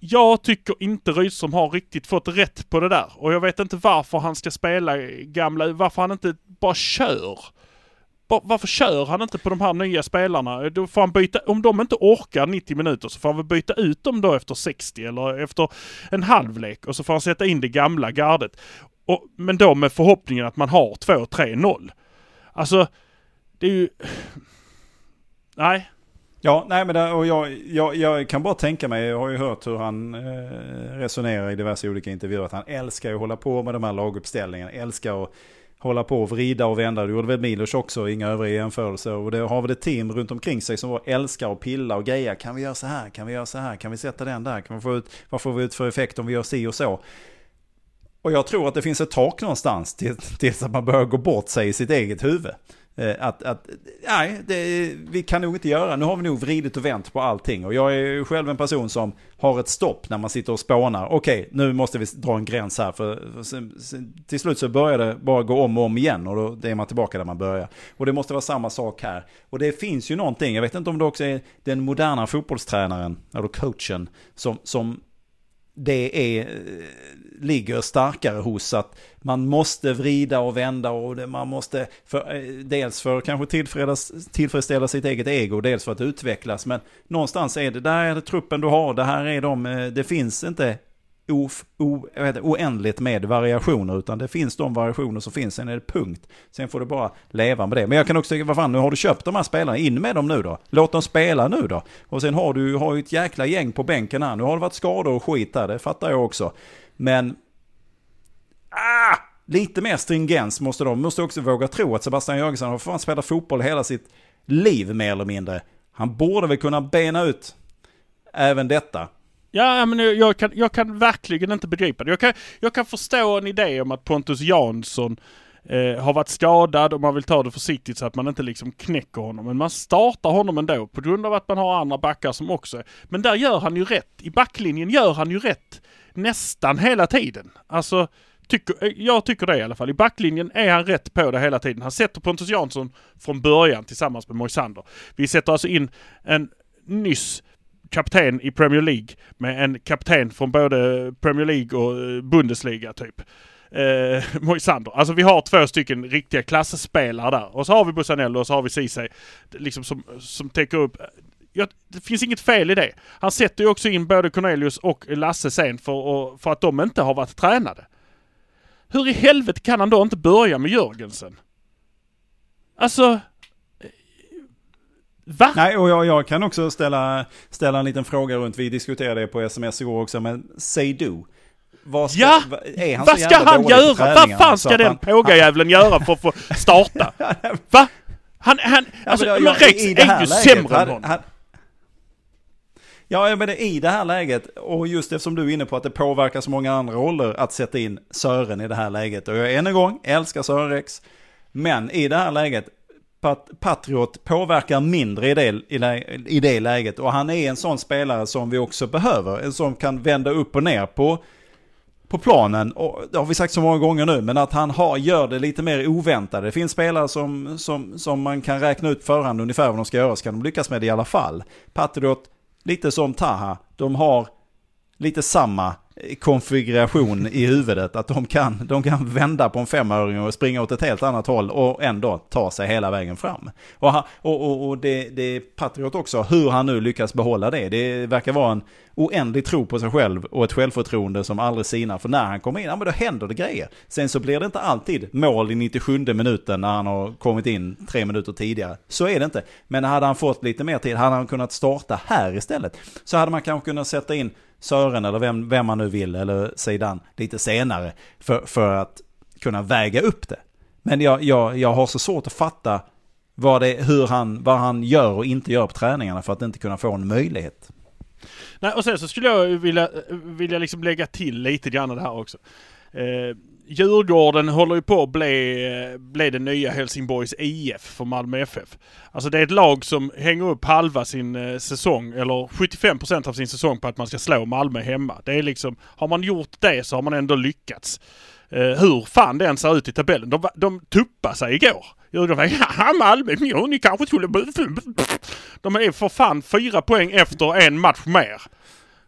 Speaker 2: jag tycker inte Rydström har riktigt fått rätt på det där. Och jag vet inte varför han ska spela gamla, varför han inte bara kör. Varför kör han inte på de här nya spelarna? Eh, då får han byta, om de inte orkar 90 minuter så får han väl byta ut dem då efter 60 eller efter en halvlek och så får han sätta in det gamla gardet. Och, men då med förhoppningen att man har 2-3-0. Alltså, det är ju... Nej.
Speaker 1: Ja, nej men det, och jag, jag, jag kan bara tänka mig, jag har ju hört hur han eh, resonerar i diverse olika intervjuer, att han älskar att hålla på med de här laguppställningarna, älskar att hålla på och vrida och vända. Det gjorde väl Milos också, inga övriga jämförelser. Och det har väl ett team runt omkring sig som älskar att pilla och greja. Kan vi göra så här? Kan vi göra så här? Kan vi sätta den där? Kan vi få ut, vad får vi ut för effekt om vi gör si och så? Och jag tror att det finns ett tak någonstans tills att man börjar gå bort sig i sitt eget huvud. Eh, att, att nej, det, vi kan nog inte göra. Nu har vi nog vridit och vänt på allting. Och jag är själv en person som har ett stopp när man sitter och spånar. Okej, nu måste vi dra en gräns här. För, för sen, sen, till slut så börjar det bara gå om och om igen. Och då är man tillbaka där man börjar. Och det måste vara samma sak här. Och det finns ju någonting, jag vet inte om det också är den moderna fotbollstränaren, eller coachen, som, som det är, eh, ligger starkare hos att man måste vrida och vända och man måste för, eh, dels för kanske tillfredsställa sitt eget ego, dels för att utvecklas. Men någonstans är det, där är det truppen du har, det här är de, eh, det finns inte o, o, oändligt med variationer, utan det finns de variationer som finns, sen är det punkt. Sen får du bara leva med det. Men jag kan också tycka, vad fan, nu har du köpt de här spelarna, in med dem nu då. Låt dem spela nu då. Och sen har du har ju ett jäkla gäng på bänken här. Nu har det varit skador och skit där, det fattar jag också. Men... Ah! Lite mer stringens måste de, måste också våga tro att Sebastian Jörgensen har fan spelat fotboll hela sitt liv mer eller mindre. Han borde väl kunna bena ut även detta.
Speaker 2: Ja, men jag, jag, kan, jag kan verkligen inte begripa det. Jag kan, jag kan förstå en idé om att Pontus Jansson eh, har varit skadad och man vill ta det försiktigt så att man inte liksom knäcker honom. Men man startar honom ändå på grund av att man har andra backar som också är. Men där gör han ju rätt. I backlinjen gör han ju rätt nästan hela tiden. Alltså, tycker, eh, jag tycker det i alla fall. I backlinjen är han rätt på det hela tiden. Han sätter Pontus Jansson från början tillsammans med Moisander. Vi sätter alltså in en nyss kapten i Premier League med en kapten från både Premier League och eh, Bundesliga typ. Eh, Moisander. Alltså vi har två stycken riktiga klassspelare där. Och så har vi Busanello och så har vi Ceesay. Liksom som, som täcker upp. Ja, det finns inget fel i det. Han sätter ju också in både Cornelius och Lasse sen för, för att de inte har varit tränade. Hur i helvete kan han då inte börja med Jörgensen? Alltså, Va?
Speaker 1: Nej, och jag, jag, kan också ställa, ställa en liten fråga runt, vi diskuterade det på sms igår också, men say do.
Speaker 2: Vad ska, ja! Är han vad ska han göra? Vad fan ska den han, pågajävlen göra för att få starta? Va? Han, han, alltså, ja, men, jag, Rex är ju läget, sämre än honom.
Speaker 1: Ja, men i det här läget, och just eftersom du är inne på att det påverkar så många andra roller att sätta in Sören i det här läget. Och jag än en gång älskar Sören Rex. Men i det här läget, Patriot påverkar mindre i det, i det läget. Och han är en sån spelare som vi också behöver. En som kan vända upp och ner på, på planen. Och det har vi sagt så många gånger nu. Men att han har, gör det lite mer oväntat. Det finns spelare som, som, som man kan räkna ut förhand ungefär vad de ska göra. Så kan de lyckas med det i alla fall. Patriot, lite som Taha. De har lite samma konfiguration i huvudet. Att de kan, de kan vända på en femöring och springa åt ett helt annat håll och ändå ta sig hela vägen fram. Och, och, och, och det, det är Patriot också, hur han nu lyckas behålla det. Det verkar vara en oändlig tro på sig själv och ett självförtroende som aldrig sinar. För när han kommer in, ja men då händer det grejer. Sen så blir det inte alltid mål i 97 minuten när han har kommit in tre minuter tidigare. Så är det inte. Men hade han fått lite mer tid, hade han kunnat starta här istället. Så hade man kanske kunnat sätta in Sören eller vem, vem man nu vill, eller Zeidan, lite senare för, för att kunna väga upp det. Men jag, jag, jag har så svårt att fatta vad, det, hur han, vad han gör och inte gör på träningarna för att inte kunna få en möjlighet.
Speaker 2: Nej, och sen så skulle jag vilja, vilja liksom lägga till lite grann det här också. Eh, Djurgården håller ju på att bli, bli det nya Helsingborgs IF för Malmö FF. Alltså det är ett lag som hänger upp halva sin eh, säsong, eller 75% av sin säsong på att man ska slå Malmö hemma. Det är liksom, har man gjort det så har man ändå lyckats. Eh, hur fan det än ser ut i tabellen. De, de tuppade sig igår. Djurgården ja Malmö, ja, ni kanske skulle... De är för fan fyra poäng efter en match mer.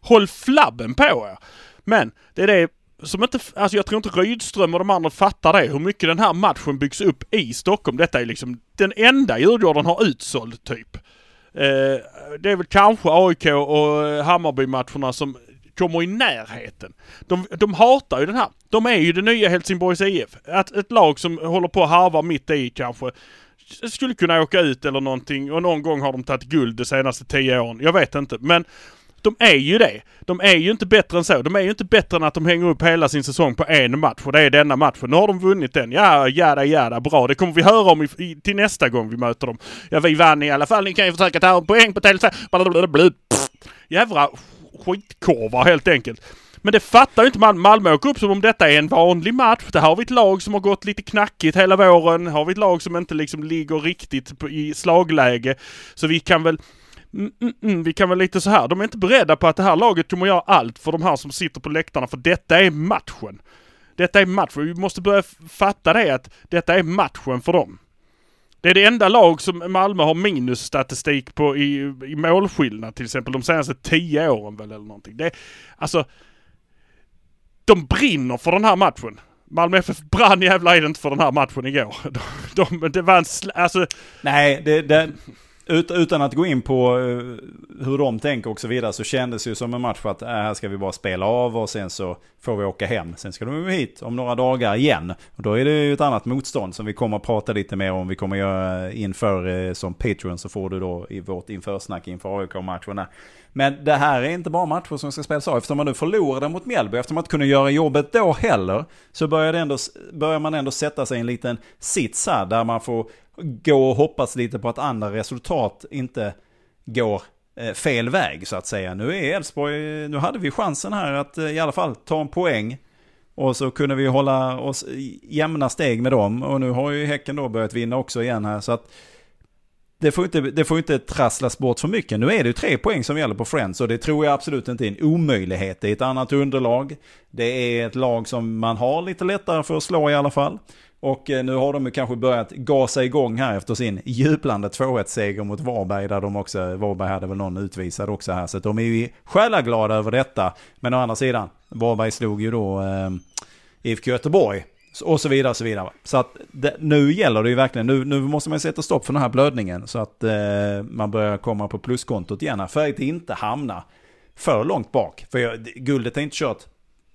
Speaker 2: Håll flabben på er! Men det är det som inte, alltså jag tror inte Rydström och de andra fattar det, hur mycket den här matchen byggs upp i Stockholm. Detta är liksom den enda Djurgården har utsåld typ. Eh, det är väl kanske AIK och Hammarby-matcherna som kommer i närheten. De, de hatar ju den här. De är ju det nya Helsingborgs IF. Att ett lag som håller på att harva mitt i kanske skulle kunna åka ut eller någonting och någon gång har de tagit guld de senaste tio åren. Jag vet inte. Men de är ju det. De är ju inte bättre än så. De är ju inte bättre än att de hänger upp hela sin säsong på en match och det är denna matchen. Nu har de vunnit den. Ja, jada, jada, bra. Det kommer vi höra om i, i, till nästa gång vi möter dem. Ja, vi vann i alla fall. Ni kan ju försöka ta en poäng på Tele2. Jävla skitkorvar helt enkelt. Men det fattar ju inte Malmö. Malmö åker upp som om detta är en vanlig match. Det har vi ett lag som har gått lite knackigt hela våren. Har vi ett lag som inte liksom ligger riktigt på, i slagläge. Så vi kan väl Mm, mm, mm, vi kan väl lite så här. De är inte beredda på att det här laget kommer göra allt för de här som sitter på läktarna. För detta är matchen. Detta är matchen. Vi måste börja fatta det att detta är matchen för dem. Det är det enda lag som Malmö har minusstatistik på i, i målskillnad till exempel de senaste tio åren väl eller någonting. Det, alltså, de brinner för den här matchen. Malmö FF brann jävla inte för den här matchen igår. De, de, det var en alltså...
Speaker 1: Nej, det, det, ut, utan att gå in på eh, hur de tänker och så vidare så kändes det ju som en match för att äh, här ska vi bara spela av och sen så får vi åka hem. Sen ska de ju hit om några dagar igen. Och då är det ju ett annat motstånd som vi kommer att prata lite mer om. Vi kommer att göra äh, inför eh, som Patreon så får du då i vårt införsnack inför AIK-matcherna. Men det här är inte bara matcher som ska spelas av. Eftersom man nu förlorade mot Mjällby, eftersom man inte kunde göra jobbet då heller, så börjar, ändå, börjar man ändå sätta sig i en liten sits här där man får gå och hoppas lite på att andra resultat inte går eh, fel väg så att säga. Nu är Elfsborg, nu hade vi chansen här att eh, i alla fall ta en poäng. Och så kunde vi hålla oss jämna steg med dem. Och nu har ju Häcken då börjat vinna också igen här. Så att det får, inte, det får inte trasslas bort för mycket. Nu är det ju tre poäng som gäller på Friends och det tror jag absolut inte är en omöjlighet. Det är ett annat underlag. Det är ett lag som man har lite lättare för att slå i alla fall. Och eh, nu har de ju kanske börjat gasa igång här efter sin jublande 2-1-seger mot Varberg. Där de också, Varberg hade väl någon utvisad också här. Så de är ju själaglada över detta. Men å andra sidan, Varberg slog ju då eh, IFK Göteborg. Och så vidare och så vidare. Så att det, nu gäller det ju verkligen, nu, nu måste man sätta stopp för den här blödningen. Så att eh, man börjar komma på pluskontot igen. För att inte hamna för långt bak. För jag, guldet är inte kört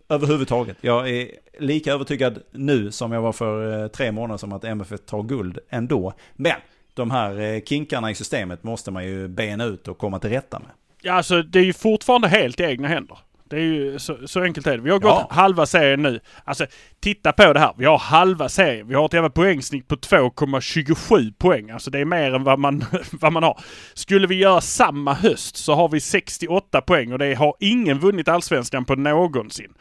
Speaker 1: överhuvudtaget. Jag är lika övertygad nu som jag var för eh, tre månader sedan att MFF tar guld ändå. Men de här eh, kinkarna i systemet måste man ju bena ut och komma till rätta med.
Speaker 2: Ja, alltså det är ju fortfarande helt i egna händer. Det är ju så, så enkelt är det. Vi har gått ja. halva serien nu. Alltså titta på det här. Vi har halva serien. Vi har ett jävla poängsnitt på 2,27 poäng. Alltså det är mer än vad man, vad man har. Skulle vi göra samma höst så har vi 68 poäng och det har ingen vunnit allsvenskan på någonsin.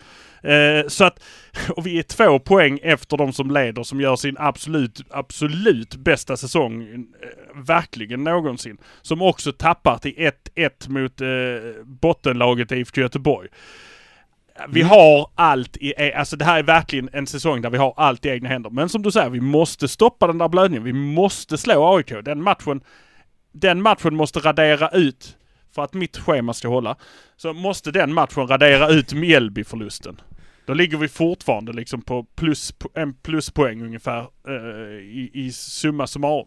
Speaker 2: Eh, så att, och vi är två poäng efter de som leder som gör sin absolut, absolut bästa säsong eh, verkligen någonsin. Som också tappar till 1-1 mot eh, bottenlaget IFK Göteborg. Vi mm. har allt i, e- alltså det här är verkligen en säsong där vi har allt i egna händer. Men som du säger, vi måste stoppa den där blödningen. Vi måste slå AIK. Den matchen, den matchen måste radera ut, för att mitt schema ska hålla, så måste den matchen radera ut Mjällby-förlusten. Då ligger vi fortfarande liksom på plus, en pluspoäng ungefär eh, i, i summa summarum.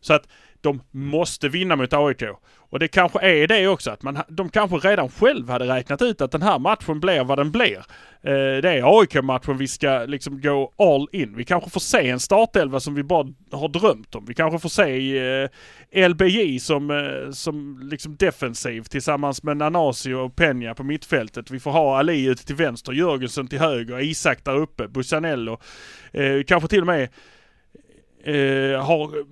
Speaker 2: Så att de måste vinna mot AIK. Och det kanske är det också att man, de kanske redan själv hade räknat ut att den här matchen blir vad den blir. Eh, det är AIK-matchen vi ska liksom gå all in. Vi kanske får se en startelva som vi bara har drömt om. Vi kanske får se eh, LBJ som, eh, som liksom defensiv tillsammans med Nanasi och Peña på mittfältet. Vi får ha Ali ute till vänster, Jörgensen till höger, Isak där uppe, Busanello. Eh, kanske till och med eh, har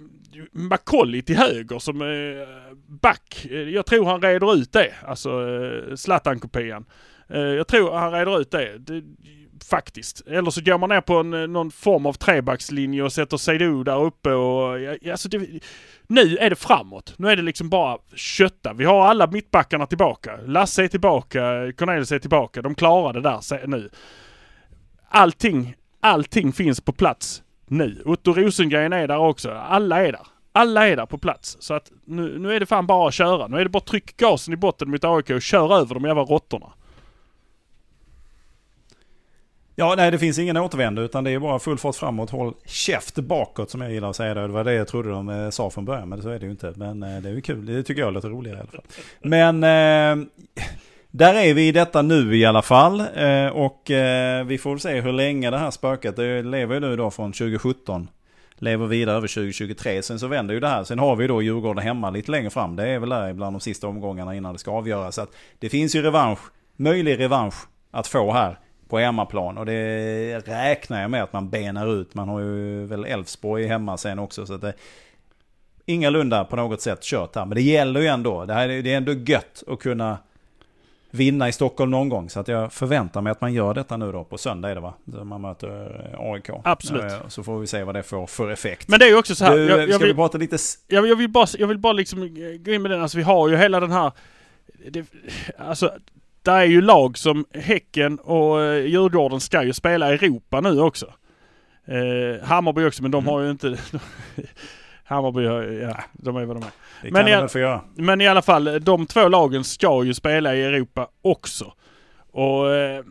Speaker 2: Macaulay till höger som eh, back. Eh, jag tror han reder ut det. Alltså eh, Zlatan-kopian. Eh, jag tror han reder ut det. det. Faktiskt. Eller så går man ner på en, eh, någon form av trebackslinje och sätter Seydou där uppe och... Alltså det, nu är det framåt. Nu är det liksom bara kötta. Vi har alla mittbackarna tillbaka. Lasse är tillbaka, Cornelius är tillbaka. De klarar det där nu. Allting, allting finns på plats nu. Otto Rosengren är där också. Alla är där. Alla är där på plats. Så att nu, nu är det fan bara att köra. Nu är det bara tryck gasen i botten mot AIK och kör över de jävla råttorna.
Speaker 1: Ja, nej det finns ingen återvändo utan det är bara full fart framåt. Håll käft bakåt som jag gillar att säga. Det, det var det jag trodde de eh, sa från början men så är det ju inte. Men eh, det är ju kul. Det tycker jag låter roligare i alla fall. Men eh, där är vi i detta nu i alla fall. Eh, och eh, vi får väl se hur länge det här spöket, det lever ju nu då från 2017. Lever vidare över 2023. Sen så vänder ju det här. Sen har vi då Djurgården hemma lite längre fram. Det är väl där bland de sista omgångarna innan det ska avgöras. Så att det finns ju revansch, möjlig revansch att få här på hemmaplan. Och det räknar jag med att man benar ut. Man har ju väl Elfsborg hemma sen också. Så att det, ingalunda på något sätt kört här. Men det gäller ju ändå. Det, här, det är ändå gött att kunna vinna i Stockholm någon gång. Så att jag förväntar mig att man gör detta nu då på söndag är det va? Där man möter eh, AIK.
Speaker 2: Absolut.
Speaker 1: Eh, Så får vi se vad det får för effekt.
Speaker 2: Men det är ju också så här.
Speaker 1: du,
Speaker 2: jag, jag,
Speaker 1: ska vi
Speaker 2: vill,
Speaker 1: prata lite...
Speaker 2: jag, jag, vill bara, jag vill bara liksom gå in med den. Alltså vi har ju hela den här... Det, alltså, det är ju lag som Häcken och eh, Djurgården ska ju spela i Europa nu också. Eh, Hammarby också, men de
Speaker 1: Mm.
Speaker 2: har ju inte... Hammarby, ja, de är vad de är.
Speaker 1: Det
Speaker 2: Men
Speaker 1: kan
Speaker 2: jag...
Speaker 1: väl få göra.
Speaker 2: Men i alla fall, de två lagen ska ju spela i Europa också. Och eh,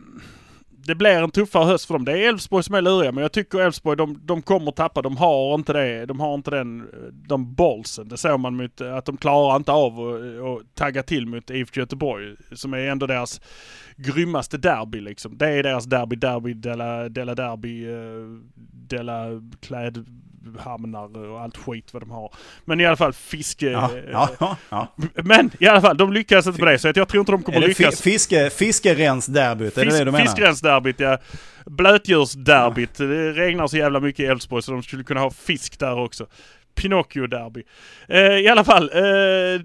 Speaker 2: det blir en tuffare höst för dem. Det är Elfsborg som är luriga, men jag tycker Elfsborg, de, de kommer tappa. De har inte det. De har inte den, eh, de bollsen. Det såg man mot, eh, att de klarar inte av att att tagga till mot IFK Göteborg, som är ändå deras grymmaste derby liksom. Det är deras derby, derby, dela, dela derby, eh, dela klädhamnar och allt skit vad de har. Men i alla fall fiske...
Speaker 1: Ja, ja, ja, ja.
Speaker 2: Men i alla fall, de lyckas inte med det. Så jag tror inte de kommer lyckas.
Speaker 1: fiske, fiskerensderbyt, är det det du menar?
Speaker 2: Fiskrensderbyt, ja. Blötdjursderbyt. Det regnar så jävla mycket i Elfsborg så de skulle kunna ha fisk där också. Pinocchio-derby. Eh, I alla fall. Eh,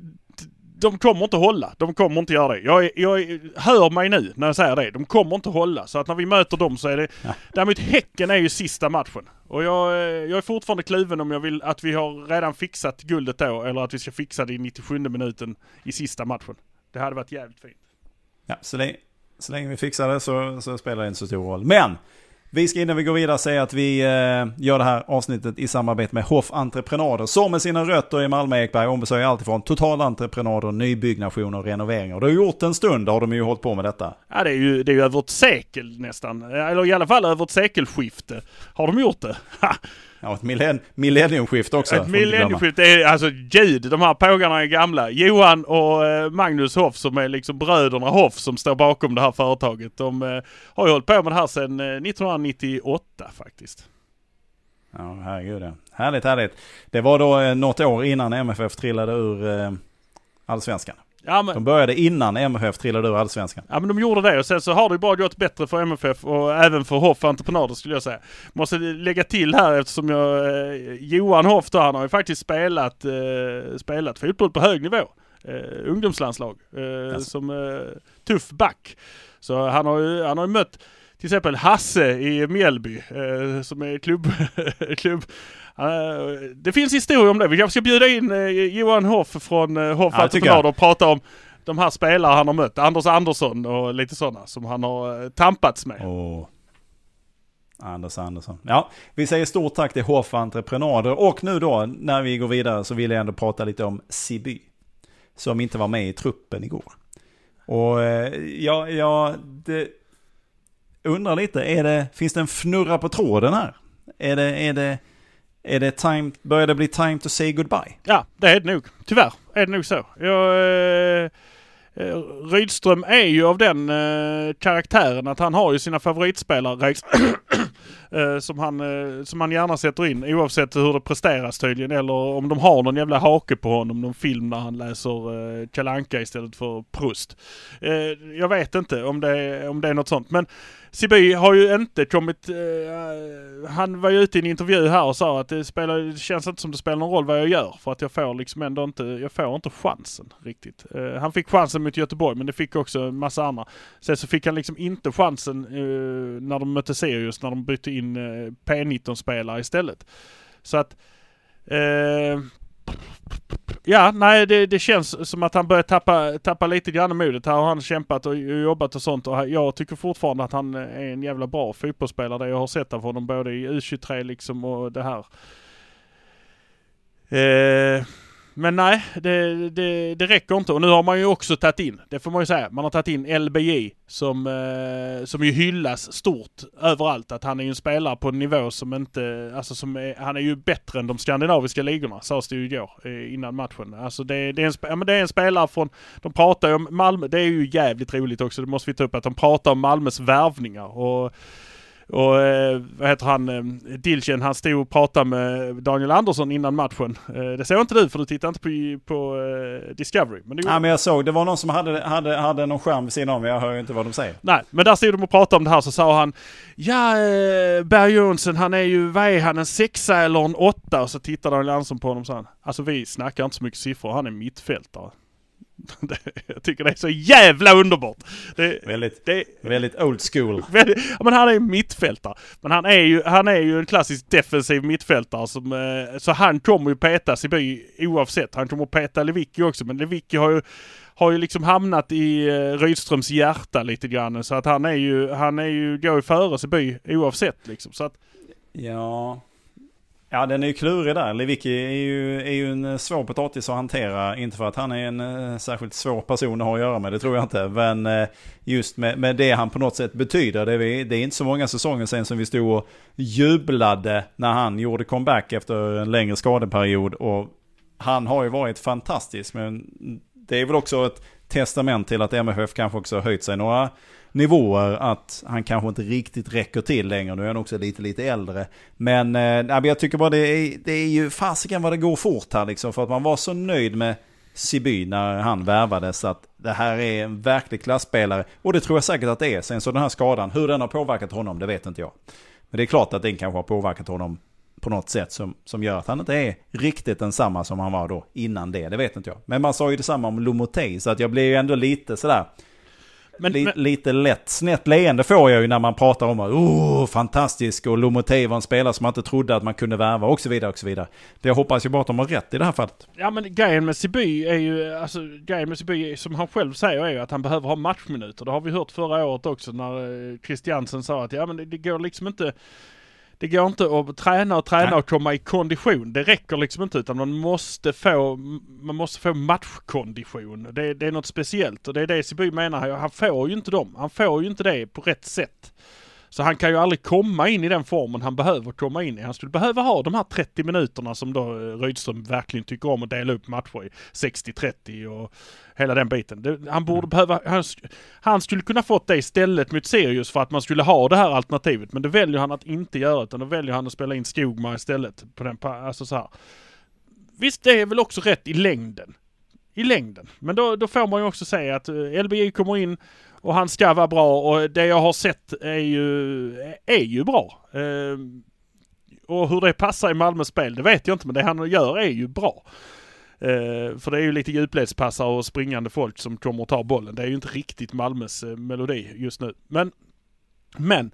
Speaker 2: de kommer inte hålla. De kommer inte göra det. Jag, jag hör mig nu när jag säger det. De kommer inte hålla. Så att när vi möter dem så är det...
Speaker 1: Ja.
Speaker 2: Däremot Häcken är ju sista matchen. Och jag, eh, jag är fortfarande kluven om jag vill att vi har redan fixat guldet då eller att vi ska fixa det i 97 minuten i sista matchen. Det hade varit jävligt fint.
Speaker 1: Ja, så, länge, så länge vi fixar det så, så spelar det inte så stor roll. Men! Vi ska innan vi går vidare säga att vi eh, gör det här avsnittet i samarbete med Hoff Entreprenader som med sina rötter i Malmö Ekberg ombesörjer alltifrån totalentreprenader, nybyggnationer och renoveringar. Det har gjort en stund har de ju hållit på med detta.
Speaker 2: Ja, det är ju, det är ju över ett sekel nästan. Eller i alla fall över ett sekelskifte. Har de gjort det? Ha!
Speaker 1: Ja, ett millenn, millenniumskifte också.
Speaker 2: ett. Det är alltså gud, de här pågarna är gamla. Johan och eh, Magnus Hoff som är liksom bröderna Hoff som står bakom det här företaget. De eh, har ju hållit på med det här sedan eh, 1998 faktiskt.
Speaker 1: Ja, herregud ja. Härligt, härligt. Det var då eh, något år innan MFF trillade ur eh, allsvenskan.
Speaker 2: Ja men,
Speaker 1: De började innan MFF trillade ur allsvenskan.
Speaker 2: ja men de gjorde det och sen så har det ju bara gått bättre för MFF och även för Hoff Entreprenader skulle jag säga. Måste lägga till här eftersom jag, eh, Johan Hoff då, han har ju faktiskt spelat, eh, spelat fotboll på hög nivå. Eh, ungdomslandslag. Eh,
Speaker 1: Alltså.
Speaker 2: Som eh, tuff back. Så han har ju, han har ju mött till exempel Hasse i Mjällby eh, som är klubb... klubb det finns historier om det. Vi kanske ska bjuda in eh, Johan Hoff från eh, Hoff
Speaker 1: Ja.
Speaker 2: Entreprenader och prata om de här spelare han har mött. Anders Andersson och lite sådana som han har eh, tampats med.
Speaker 1: Åh. Anders Andersson. Ja, vi säger stort tack till Hoff Entreprenader. Och nu då, när vi går vidare, så vill jag ändå prata lite om Siby. Som inte var med i truppen igår. Och eh, ja, ja det, undrar lite, är det, finns det en fnurra på tråden här? Är det, är det, är det time, börjar det bli time to say goodbye?
Speaker 2: Ja, det är det nog. Tyvärr är det nog så. Jag, eh, eh Rydström är ju av den eh, karaktären att han har ju sina favoritspelare eh, som, han, eh, som han gärna sätter in oavsett hur det presteras tydligen eller om de har någon jävla hake på honom, någon film där han läser eh, Kalle Anka istället för Proust. Eh, jag vet inte om det, om det är något sånt men Siby har ju inte kommit... Uh, han var ju ute i en intervju här och sa att det, spelar, det känns inte som det spelar någon roll vad jag gör för att jag får liksom ändå inte, jag får inte chansen riktigt. Uh, han fick chansen mot Göteborg men det fick också en massa andra. Sen så fick han liksom inte chansen uh, när de mötte Sirius när de bytte in P19-spelare istället. Så att... Ja, nej det, det känns som att han börjar tappa, tappa lite grann modet. Här har han kämpat och jobbat och sånt och jag tycker fortfarande att han är en jävla bra fotbollsspelare. Det jag har sett av honom både i U23 liksom och det här. Eh, men nej, det, det, det räcker inte. Och nu har man ju också tagit in, det får man ju säga, man har tagit in LBJ som, eh, som ju hyllas stort överallt. Att han är ju en spelare på en nivå som inte, alltså som är, han är ju bättre än de skandinaviska ligorna, sades det ju igår eh, innan matchen. Alltså det, det, är en, ja, men det är en spelare från, de pratar ju om Malmö, det är ju jävligt roligt också, det måste vi ta upp, att de pratar om Malmös värvningar. Och och eh, vad heter han, eh, Dilchen, han stod och pratade med Daniel Andersson innan matchen. Eh, det såg inte du för du tittar inte på, på eh, Discovery.
Speaker 1: Men det Ja men jag såg, det var någon som hade, hade, hade någon skärm vid sidan om, jag hör ju inte vad de säger.
Speaker 2: Nej, men där stod de och pratade om det här så sa han Ja, eh, Berg Jonsson han är ju, vad är han, en sexa eller en åtta? Och så tittade Daniel Andersson på honom och sa Alltså vi snackar inte så mycket siffror, han är mittfältare. jag tycker det är så jävla underbart.
Speaker 1: Det, väldigt, det, väldigt old school.
Speaker 2: Väldigt, ja, men han är mittfältare. Men han är ju, han är ju en klassisk defensiv mittfältare som, eh, så han kommer ju peta Siby oavsett. Han kommer peta Lewicki också, men Lewicki har ju har ju liksom hamnat i eh, Rydströms hjärta lite grann. Så att han är ju, han är ju, går ju före Siby oavsett liksom. Så att,
Speaker 1: ja, Ja, den är ju klurig där. Lewicki är ju, är ju en eh, svår potatis att hantera. Inte för att han är en eh, särskilt svår person att ha att göra med, det tror jag inte. Men eh, just med, med det han på något sätt betyder. Det är, det är inte så många säsonger sedan som vi stod och jublade när han gjorde comeback efter en längre skadeperiod. Och han har ju varit fantastisk. Men det är väl också ett testament till att MFF kanske också har höjt sig några nivåer att han kanske inte riktigt räcker till längre. Nu är han också lite, lite äldre. Men eh, jag tycker bara det är, det är ju fasiken vad det går fort här liksom. För att man var så nöjd med Siby när han värvades. Att det här är en verklig klassspelare. Och det tror jag säkert att det är. Sen så den här skadan, hur den har påverkat honom, det vet inte jag. Men det är klart att den kanske har påverkat honom på något sätt som, som gör att han inte är riktigt densamma som han var då innan det. Det vet inte jag. Men man sa ju detsamma om Lomotey så att jag blir ju ändå lite sådär men, L men, lite lätt snett leende får jag ju när man pratar om att oh, fantastisk och Lomotey var en spelare som man inte trodde att man kunde värva och så vidare och så vidare. Det jag hoppas ju bara att de har rätt i det här fallet.
Speaker 2: Ja men grejen med Siby är ju, alltså grejen med Siby som han själv säger är ju att han behöver ha matchminuter. Det har vi hört förra året också när Christiansen sa att ja men det, det går liksom inte det går inte att träna och träna Nej. och komma i kondition. Det räcker liksom inte utan man måste få, man måste få matchkondition. Det, det är något speciellt och det är det Siby menar. Han får ju inte dem. Han får ju inte det på rätt sätt. Så han kan ju aldrig komma in i den formen han behöver komma in i. Han skulle behöva ha de här 30 minuterna som då eh, Rydström verkligen tycker om att dela upp matcher i. 60-30 och hela den biten. Det, han borde mm. behöva, han, han, skulle kunna fått det istället mot Sirius för att man skulle ha det här alternativet. Men det väljer han att inte göra utan då väljer han att spela in Skogmar istället. På den, alltså så här. Visst, det är väl också rätt i längden. I längden. Men då, då får man ju också säga att eh, LBI kommer in och han ska vara bra och det jag har sett är ju, är ju bra. Eh, och hur det passar i Malmös spel, det vet jag inte, men det han gör är ju bra. Eh, för det är ju lite djupledspassar och springande folk som kommer och tar bollen. Det är ju inte riktigt Malmös eh, melodi just nu. Men, men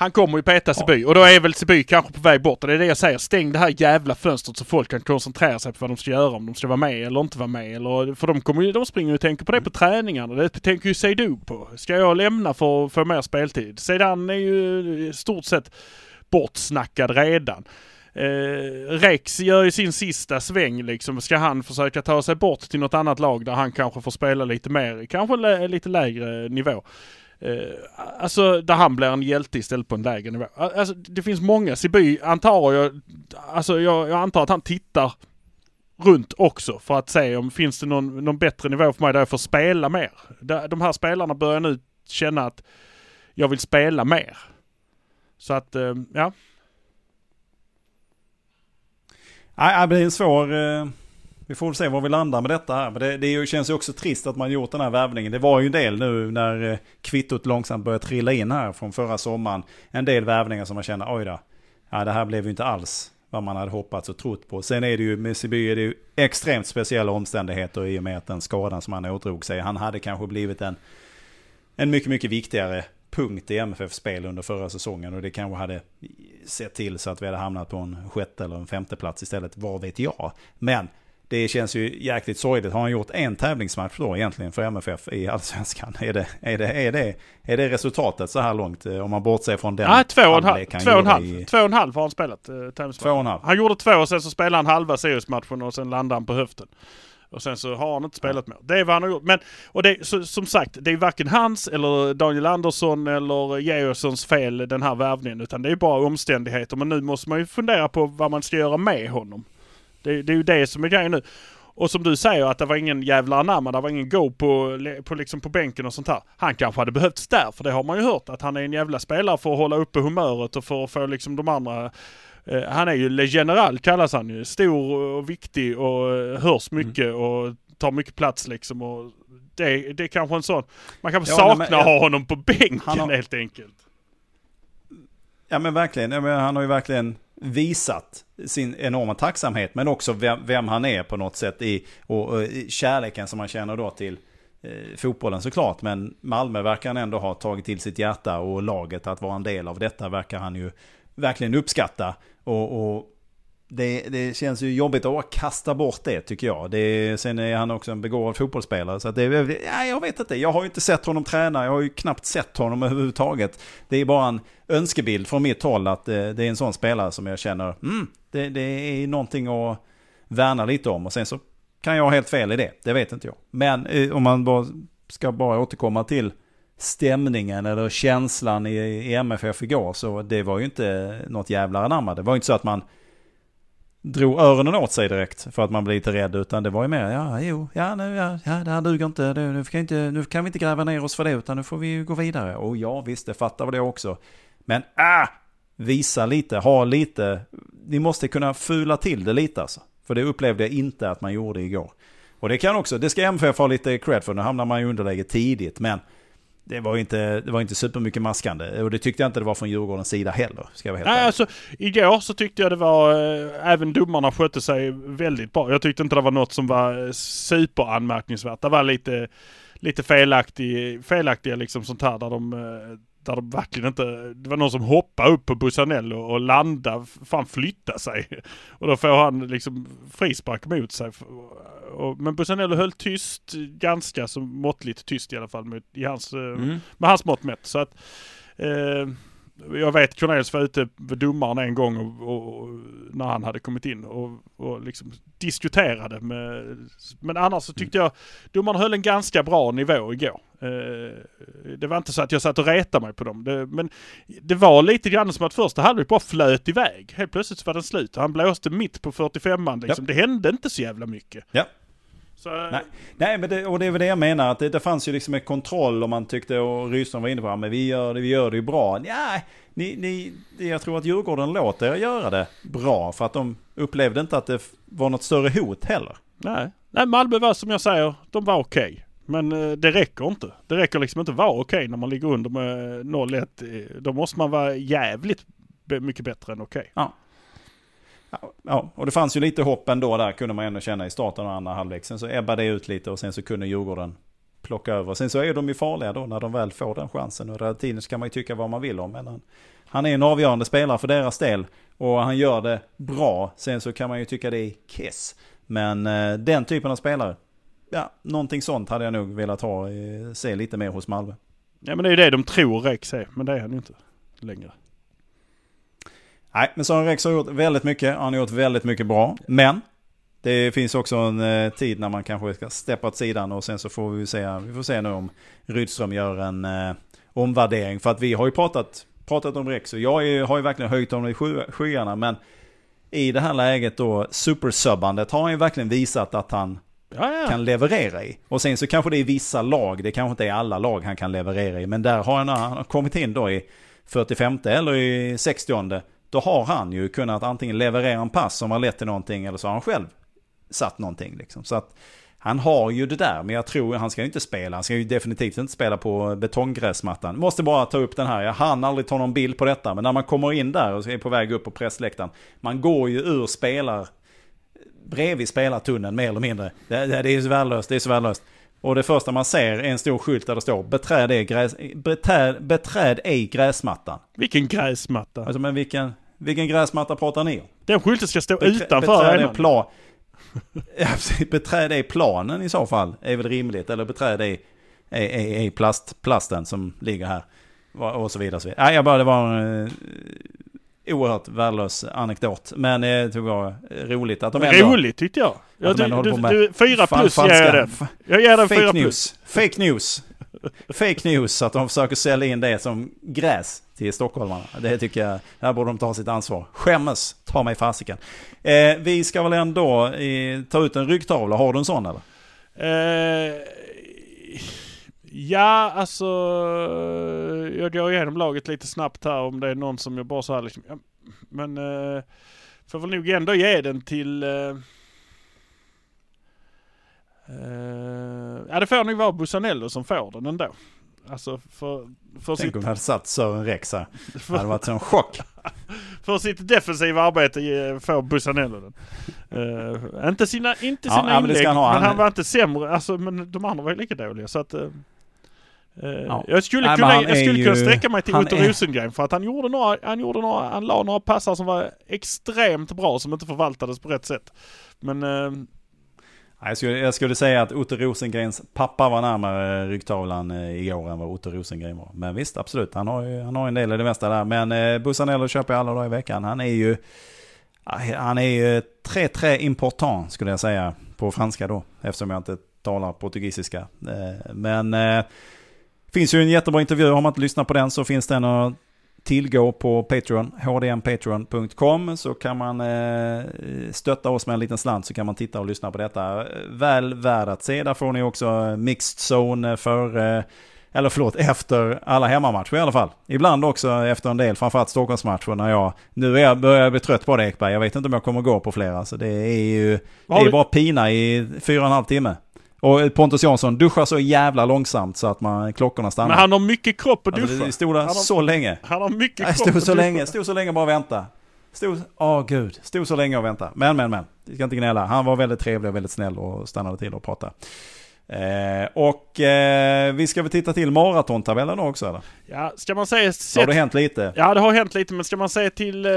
Speaker 2: han kommer ju peta Seby och då är väl Seby kanske på väg bort. Och det är det jag säger. Stäng det här jävla fönstret så folk kan koncentrera sig på vad de ska göra. Om de ska vara med eller inte vara med. Eller, för de, kommer ju, de springer ju och tänker på det på träningarna. Det tänker ju Seydou på. Ska jag lämna för att få mer speltid? Sedan är ju i stort sett bortsnackad redan. Eh, Rex gör ju sin sista sväng liksom. Ska han försöka ta sig bort till något annat lag där han kanske får spela lite mer, kanske lite lägre nivå. Eh, alltså där han blir en hjälte istället på en lägre nivå. Alltså det finns många. Siby antar jag, alltså jag, jag antar att han tittar runt också för att se om finns det någon, någon bättre nivå för mig där jag får spela mer. De här spelarna börjar nu känna att jag vill spela mer. Så att, eh, ja.
Speaker 1: Nej, det blir en svår... Eh, vi får väl se var vi landar med detta här. Men det, det känns ju också trist att man gjort den här värvningen. Det var ju en del nu när eh, kvittot långsamt började trilla in här från förra sommaren. En del värvningar som man känner, oj då. Ja, det här blev ju inte alls vad man hade hoppats och trott på. Sen är det ju med Siby är det ju extremt speciella omständigheter i och med att den skadan som han ådrog sig. Han hade kanske blivit en, en mycket, mycket viktigare punkt i MFF spel under förra säsongen och det kanske hade sett till så att vi hade hamnat på en sjätte eller en femte plats istället, vad vet jag. Men det känns ju jäkligt sorgligt. Har han gjort en tävlingsmatch då egentligen för MFF i Allsvenskan? Är det, är det, är det, är det resultatet så här långt? eh, Om man bortser från den
Speaker 2: Nej, två och en halv. Två och en halv.
Speaker 1: i-
Speaker 2: Två och en halv har han spelat eh, tävlingsmatch.
Speaker 1: Två och en halv.
Speaker 2: Han gjorde två och sen så spelade han halva Sirius-matchen och sen landade han på höften. Och sen så har han inte spelat mer. Det är vad han har gjort. Men, och det, så, som sagt, det är varken hans eller Daniel Andersson eller Georgssons fel den här värvningen. Utan det är bara omständigheter. Men nu måste man ju fundera på vad man ska göra med honom. Det, det är ju det som är grejen nu. Och som du säger att det var ingen jävla anamma, det var ingen go på, på, liksom på bänken och sånt här. Han kanske hade behövts där, för det har man ju hört att han är en jävla spelare för att hålla uppe humöret och för att få liksom de andra Eh, han är ju Le General kallas han ju. Stor och viktig och eh, hörs mycket och tar mycket plats liksom. Och det, det är kanske en sån... Man kanske
Speaker 1: Ja,
Speaker 2: saknar
Speaker 1: men jag-
Speaker 2: ha honom på bänken
Speaker 1: har-
Speaker 2: helt enkelt.
Speaker 1: Ja men verkligen, ja, men han har ju verkligen visat sin enorma tacksamhet men också vem, vem han är på något sätt i och, och i kärleken som han känner då till eh, fotbollen såklart. Men Malmö verkar han ändå ha tagit till sitt hjärta och laget att vara en del av detta verkar han ju verkligen uppskatta. Och, och det, det känns ju jobbigt att kasta bort det tycker jag. Det, sen är han också en begåvad fotbollsspelare. Så att det, ja, jag vet inte. Jag har ju inte sett honom träna. Jag har ju knappt sett honom överhuvudtaget. Det är bara en önskebild från mitt håll att eh, det är en sån spelare som jag känner, mm, det, det är någonting att värna lite om. Och sen så kan jag ha helt fel i det. Det vet inte jag. Men eh, om man bara ska bara återkomma till stämningen eller känslan i, i MFF igår så det var ju inte något jävla anamma. Det var ju inte så att man drog öronen åt sig direkt för att man blev lite rädd utan det var ju mer ja jo ja nu ja, ja det här duger inte, Nu, nu, kan inte nu kan vi inte gräva ner oss för det utan nu får vi ju gå vidare. Och ja visst det fattar väl det också. Men ah! Visa lite ha lite ni måste kunna fula till det lite alltså. För det upplevde jag inte att man gjorde igår. Och det kan också det ska MFF ha lite cred för nu hamnar man i underläge tidigt men det var inte, det var inte supermycket maskande. Och det tyckte jag inte det var från Djurgårdens sida heller. Ska jag vara helt
Speaker 2: Nej,
Speaker 1: ärlig.
Speaker 2: alltså igår så tyckte jag det var, eh, även domarna skötte sig väldigt bra. Jag tyckte inte det var något som var superanmärkningsvärt. Det var lite, lite felaktig, felaktiga liksom sånt här där de, eh, där de verkligen inte, det var någon som hoppade upp på Busanello och landade, fan flytta sig. Och då får han liksom frispark mot sig. Men Busanello höll tyst, ganska så måttligt tyst i alla fall mot, i hans, eh,
Speaker 1: Mm.
Speaker 2: med hans mått mätt. Så att, eh, jag vet Cornelius var ute med domaren en gång och, och, och, när han hade kommit in och, och liksom diskuterade med, men annars så tyckte jag domaren höll en ganska bra nivå igår. Eh, det var inte så att jag satt och retade mig på dem. Det, men det var lite grann som att första halvlek bara flöt iväg. Helt plötsligt så var den slut. Han blåste mitt på 45an liksom. Det hände inte så jävla mycket.
Speaker 1: Ja.
Speaker 2: Så,
Speaker 1: Nej, nej men det, och det är väl det jag menar. Att det, det fanns ju liksom en kontroll om man tyckte, och Rydström var inne på ja, men vi gör det, vi gör det ju bra. Nej, ni, ni, jag tror att Djurgården låter er göra det bra. För att de upplevde inte att det var något större hot heller.
Speaker 2: Nej. Nej, Malmö var som jag säger, de var okej. Men eh, det räcker inte. Det räcker liksom inte att vara okej när man ligger under med 0-1. Eh, Då måste man vara jävligt mycket bättre än okej.
Speaker 1: Ja. Ja, Ja, och det fanns ju lite hopp ändå där kunde man ändå känna i starten och andra halvlek. Sen så ebbade det ut lite och sen så kunde Djurgården plocka över. Sen så är de ju farliga då när de väl får den chansen. Och Radetinic kan man ju tycka vad man vill om. Men han, han är en avgörande spelare för deras del. Och han gör det bra. Sen så kan man ju tycka det är kiss. Men eh, den typen av spelare. Ja, någonting sånt hade jag nog velat ha, eh, se lite mer hos Malmö.
Speaker 2: Ja men det är ju det de tror Rex är. Men det är han ju inte längre.
Speaker 1: Nej, men Sören Rex har gjort väldigt mycket. Han har gjort väldigt mycket bra. Men det finns också en eh, tid när man kanske ska steppa åt sidan och sen så får vi se, vi får se nu om Rydström gör en eh, omvärdering. För att vi har ju pratat, pratat om Rex och jag är, har ju verkligen höjt honom i sky, skyarna. Men i det här läget då, supersubbandet har han ju verkligen visat att han
Speaker 2: Ja, ja.
Speaker 1: kan leverera i. Och sen så kanske det är vissa lag, det kanske inte är alla lag han kan leverera i. Men där har han, han har kommit in då i 45 eller i 60 då har han ju kunnat antingen leverera en pass som har lett till någonting eller så har han själv satt någonting. Liksom. Så att han har ju det där, men jag tror han ska ju inte spela. Han ska ju definitivt inte spela på betonggräsmattan. Måste bara ta upp den här, jag hann aldrig ta någon bild på detta. Men när man kommer in där och är på väg upp på pressläktaren. Man går ju ur spelar bredvid spelartunneln mer eller mindre. Det, det, det är så värdelöst, det är så värdelöst. Och det första man ser är en stor skylt där det står beträd ej, gräs, beträd, beträd ej gräsmattan.
Speaker 2: Vilken gräsmatta.
Speaker 1: Alltså men vilken, vilken gräsmatta pratar ni om?
Speaker 2: Den skylten ska stå
Speaker 1: Beträ-
Speaker 2: utanför
Speaker 1: beträd ej
Speaker 2: arenan.
Speaker 1: pla, Ja, precis. beträd ej planen i så fall, är väl rimligt. Eller beträd ej, ej, ej, ej plast, plasten som ligger här. Och så vidare. Och så vidare. Nej, jag bara, det var en eh, oerhört värdelös anekdot. Men eh, det var roligt att de ändå...
Speaker 2: Roligt tyckte jag. Ja, du, du, du, fyra plus ger jag den. Jag ger den
Speaker 1: Fake
Speaker 2: fyra plus.
Speaker 1: news. Fake news. Fake news att de försöker sälja in det som gräs till stockholmarna. Det tycker jag, här borde de ta sitt ansvar. Skämmes, ta mig fasiken. Eh, vi ska väl ändå eh, ta ut en ryggtavla, har du en sån eller?
Speaker 2: Eh, ja, alltså jag går igenom laget lite snabbt här om det är någon som jag bara så här liksom, ja, men eh, får väl nog ändå ge den till eh, eh, ja det får nog vara Busanello som får den ändå. Alltså för, för,
Speaker 1: Tänk
Speaker 2: sitt,
Speaker 1: om vi hade satt Sören Rex här. Det hade varit en chock.
Speaker 2: för sitt defensiva arbete eh, får Busanello den. Eh, inte sina, inte sina
Speaker 1: ja, men det
Speaker 2: inlägg,
Speaker 1: han ha.
Speaker 2: men
Speaker 1: Han-
Speaker 2: han var inte sämre. Alltså, men de andra var ju lika dåliga. Så att, eh,
Speaker 1: Ja.
Speaker 2: Jag skulle,
Speaker 1: Nej,
Speaker 2: kunna, jag skulle kunna
Speaker 1: ju-
Speaker 2: sträcka mig till Otto
Speaker 1: är-
Speaker 2: Rosengren för att han gjorde några, han gjorde några, han la några passar som var extremt bra som inte förvaltades på rätt sätt. Men eh,
Speaker 1: Jag skulle, jag skulle säga att Otto Rosengrens pappa var närmare ryggtavlan eh, igår än vad Otto Rosengren var. Men visst, absolut. Han har ju han har en del i det mesta där. Men eh, Busanello köper jag alla dagar i veckan. Han är ju... Han är ju très très important skulle jag säga på franska då. Eftersom jag inte talar portugisiska. Eh, Men eh, finns ju en jättebra intervju. Har man inte lyssnat på den så finns den att tillgå på Patreon. hdmpatreon.com så kan man eh, stötta oss med en liten slant så kan man titta och lyssna på detta. Väl värd att se. Där får ni också mixed zone för eh, eller förlåt, efter alla hemmamatcher i alla fall. Ibland också efter en del, framförallt Stockholmsmatcher när jag... Nu är jag, börjar jag bli trött på det Ekberg. Jag vet inte om jag kommer gå på flera. Så det är ju... Det är bara pina i fyra och en halv timme. Och Pontus Jansson duschar så jävla långsamt så att man, klockorna stannar.
Speaker 2: Men han har mycket kropp att
Speaker 1: alltså,
Speaker 2: duscha.
Speaker 1: det stod där
Speaker 2: har-
Speaker 1: så länge.
Speaker 2: Han har mycket
Speaker 1: Jag
Speaker 2: kropp
Speaker 1: stod
Speaker 2: att
Speaker 1: så
Speaker 2: duscha.
Speaker 1: länge, stod så länge och bara vänta. Stod, åh gud, stod så länge och vänta. Men, men, men. Vi ska inte gnälla. Han var väldigt trevlig och väldigt snäll och stannade till och pratade. Eh, och eh, vi ska väl titta till maratontabellen också eller?
Speaker 2: Ja, ska man säga...
Speaker 1: Har
Speaker 2: Sett,
Speaker 1: det hänt lite?
Speaker 2: Ja, det har hänt lite, men ska man säga till eh,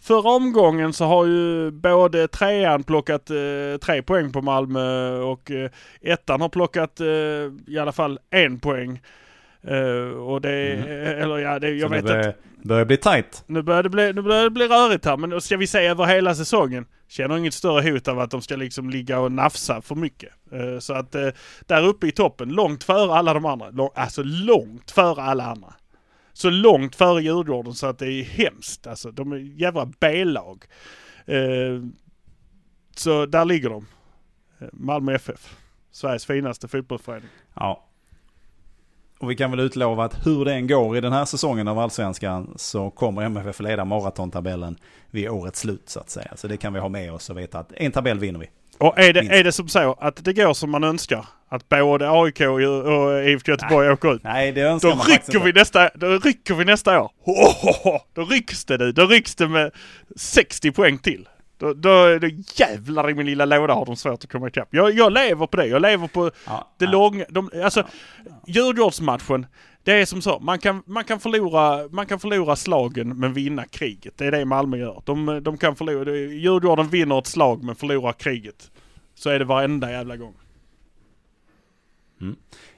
Speaker 2: förra omgången så har ju både trean plockat eh, tre poäng på Malmö och eh, ettan har plockat eh, i alla fall en poäng. Och det, eller ja, det, jag
Speaker 1: Så
Speaker 2: vet
Speaker 1: det
Speaker 2: att
Speaker 1: börjar, bli tajt.
Speaker 2: nu börjar, det bli, nu börjar det bli rörigt här, men ska vi se över hela säsongen. Känner inget större hot av att de ska liksom ligga och nafsa för mycket. Eh, så att eh, där uppe i toppen, långt före alla de andra. Alltså långt före alla andra. Så långt före Djurgården så att det är hemskt. Alltså de är jävla B-lag. Eh, så där ligger de. Malmö FF. Sveriges finaste fotbollsförening.
Speaker 1: Ja. Och vi kan väl utlova att hur det än går i den här säsongen av Allsvenskan så kommer MFF leda maratontabellen vid årets slut så att säga. Så det kan vi ha med oss och veta att en tabell vinner vi.
Speaker 2: Och är det,
Speaker 1: Minst.
Speaker 2: är det som så att det går som man önskar? Att både AIK och IFK Göteborg åker ut?
Speaker 1: Nej, det önskar
Speaker 2: Då
Speaker 1: man
Speaker 2: rycker, vi
Speaker 1: inte.
Speaker 2: nästa, då rycker vi nästa år. Ho, ho, ho. Då rycks det nu. Då rycks det med 60 poäng till. Då, då, då jävlar i min lilla låda har de svårt att komma ikapp. Jag, jag lever på det. Jag lever på
Speaker 1: Ja,
Speaker 2: det
Speaker 1: ja.
Speaker 2: långa... De, alltså, Djurgårdsmatchen. Det är som så. Man kan, man, kan förlora, man kan förlora slagen men vinna kriget. Det är det Malmö gör. De, de kan förlora. Djurgården vinner ett slag men förlorar kriget. Så är det varenda jävla gång.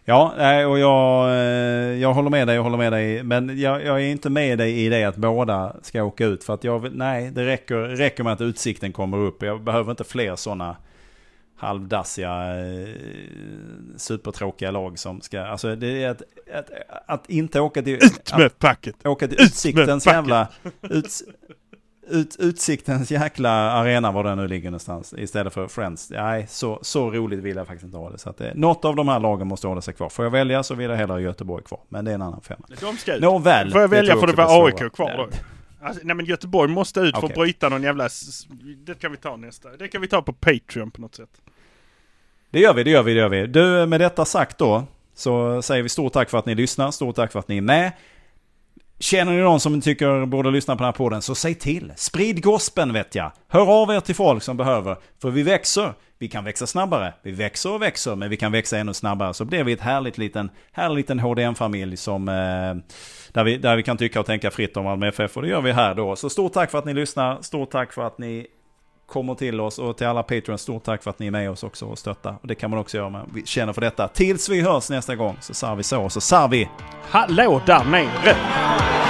Speaker 1: Ja, och jag, eh, jag håller med dig, jag håller med dig. Men jag, jag är inte med dig i det att båda ska åka ut. För att jag, nej, det räcker, räcker med att utsikten kommer upp. Jag behöver inte fler sådana halvdassiga, eh, supertråkiga lag som ska... Alltså det är att, att, att inte åka till...
Speaker 2: Ut med packet!
Speaker 1: Åka till
Speaker 2: med
Speaker 1: Utsiktens jävla... Ut, ut, utsiktens jäkla arena var den nu ligger någonstans. Istället för Friends. Nej, så, så roligt vill jag faktiskt inte ha det. Så att det, något av de här lagen måste hålla sig kvar. Får jag välja så vill jag hellre ha Göteborg kvar. Men det är en annan femma.
Speaker 2: De ska ut.
Speaker 1: Nåväl.
Speaker 2: Får jag välja för det
Speaker 1: också
Speaker 2: var
Speaker 1: blir
Speaker 2: AIK kvar då? Alltså, nej men Göteborg måste ut för att bryta någon jävla... Det kan vi ta nästa. Det kan vi ta på Patreon på något sätt.
Speaker 1: Det gör vi, det gör vi, det gör vi. Du, med detta sagt då, så säger vi stort tack för att ni lyssnar, stort tack för att ni är med. Känner ni någon som tycker borde lyssna på den här podden, så säg till. Sprid gospen vet jag. Hör av er till folk som behöver. För vi växer. Vi kan växa snabbare. Vi växer och växer, men vi kan växa ännu snabbare. Så blir vi ett härligt liten, härligt liten HDM-familj som... Eh, där, vi, där vi kan tycka och tänka fritt om Malmö FF. Och det gör vi här då. Så stort tack för att ni lyssnar. Stort tack för att ni kommer till oss. Och till alla Patreons, stort tack för att ni är med oss också och stöttar. Och det kan man också göra om vi känner för detta. Tills vi hörs nästa gång så sar vi så, så sar vi
Speaker 2: Hallå där nere!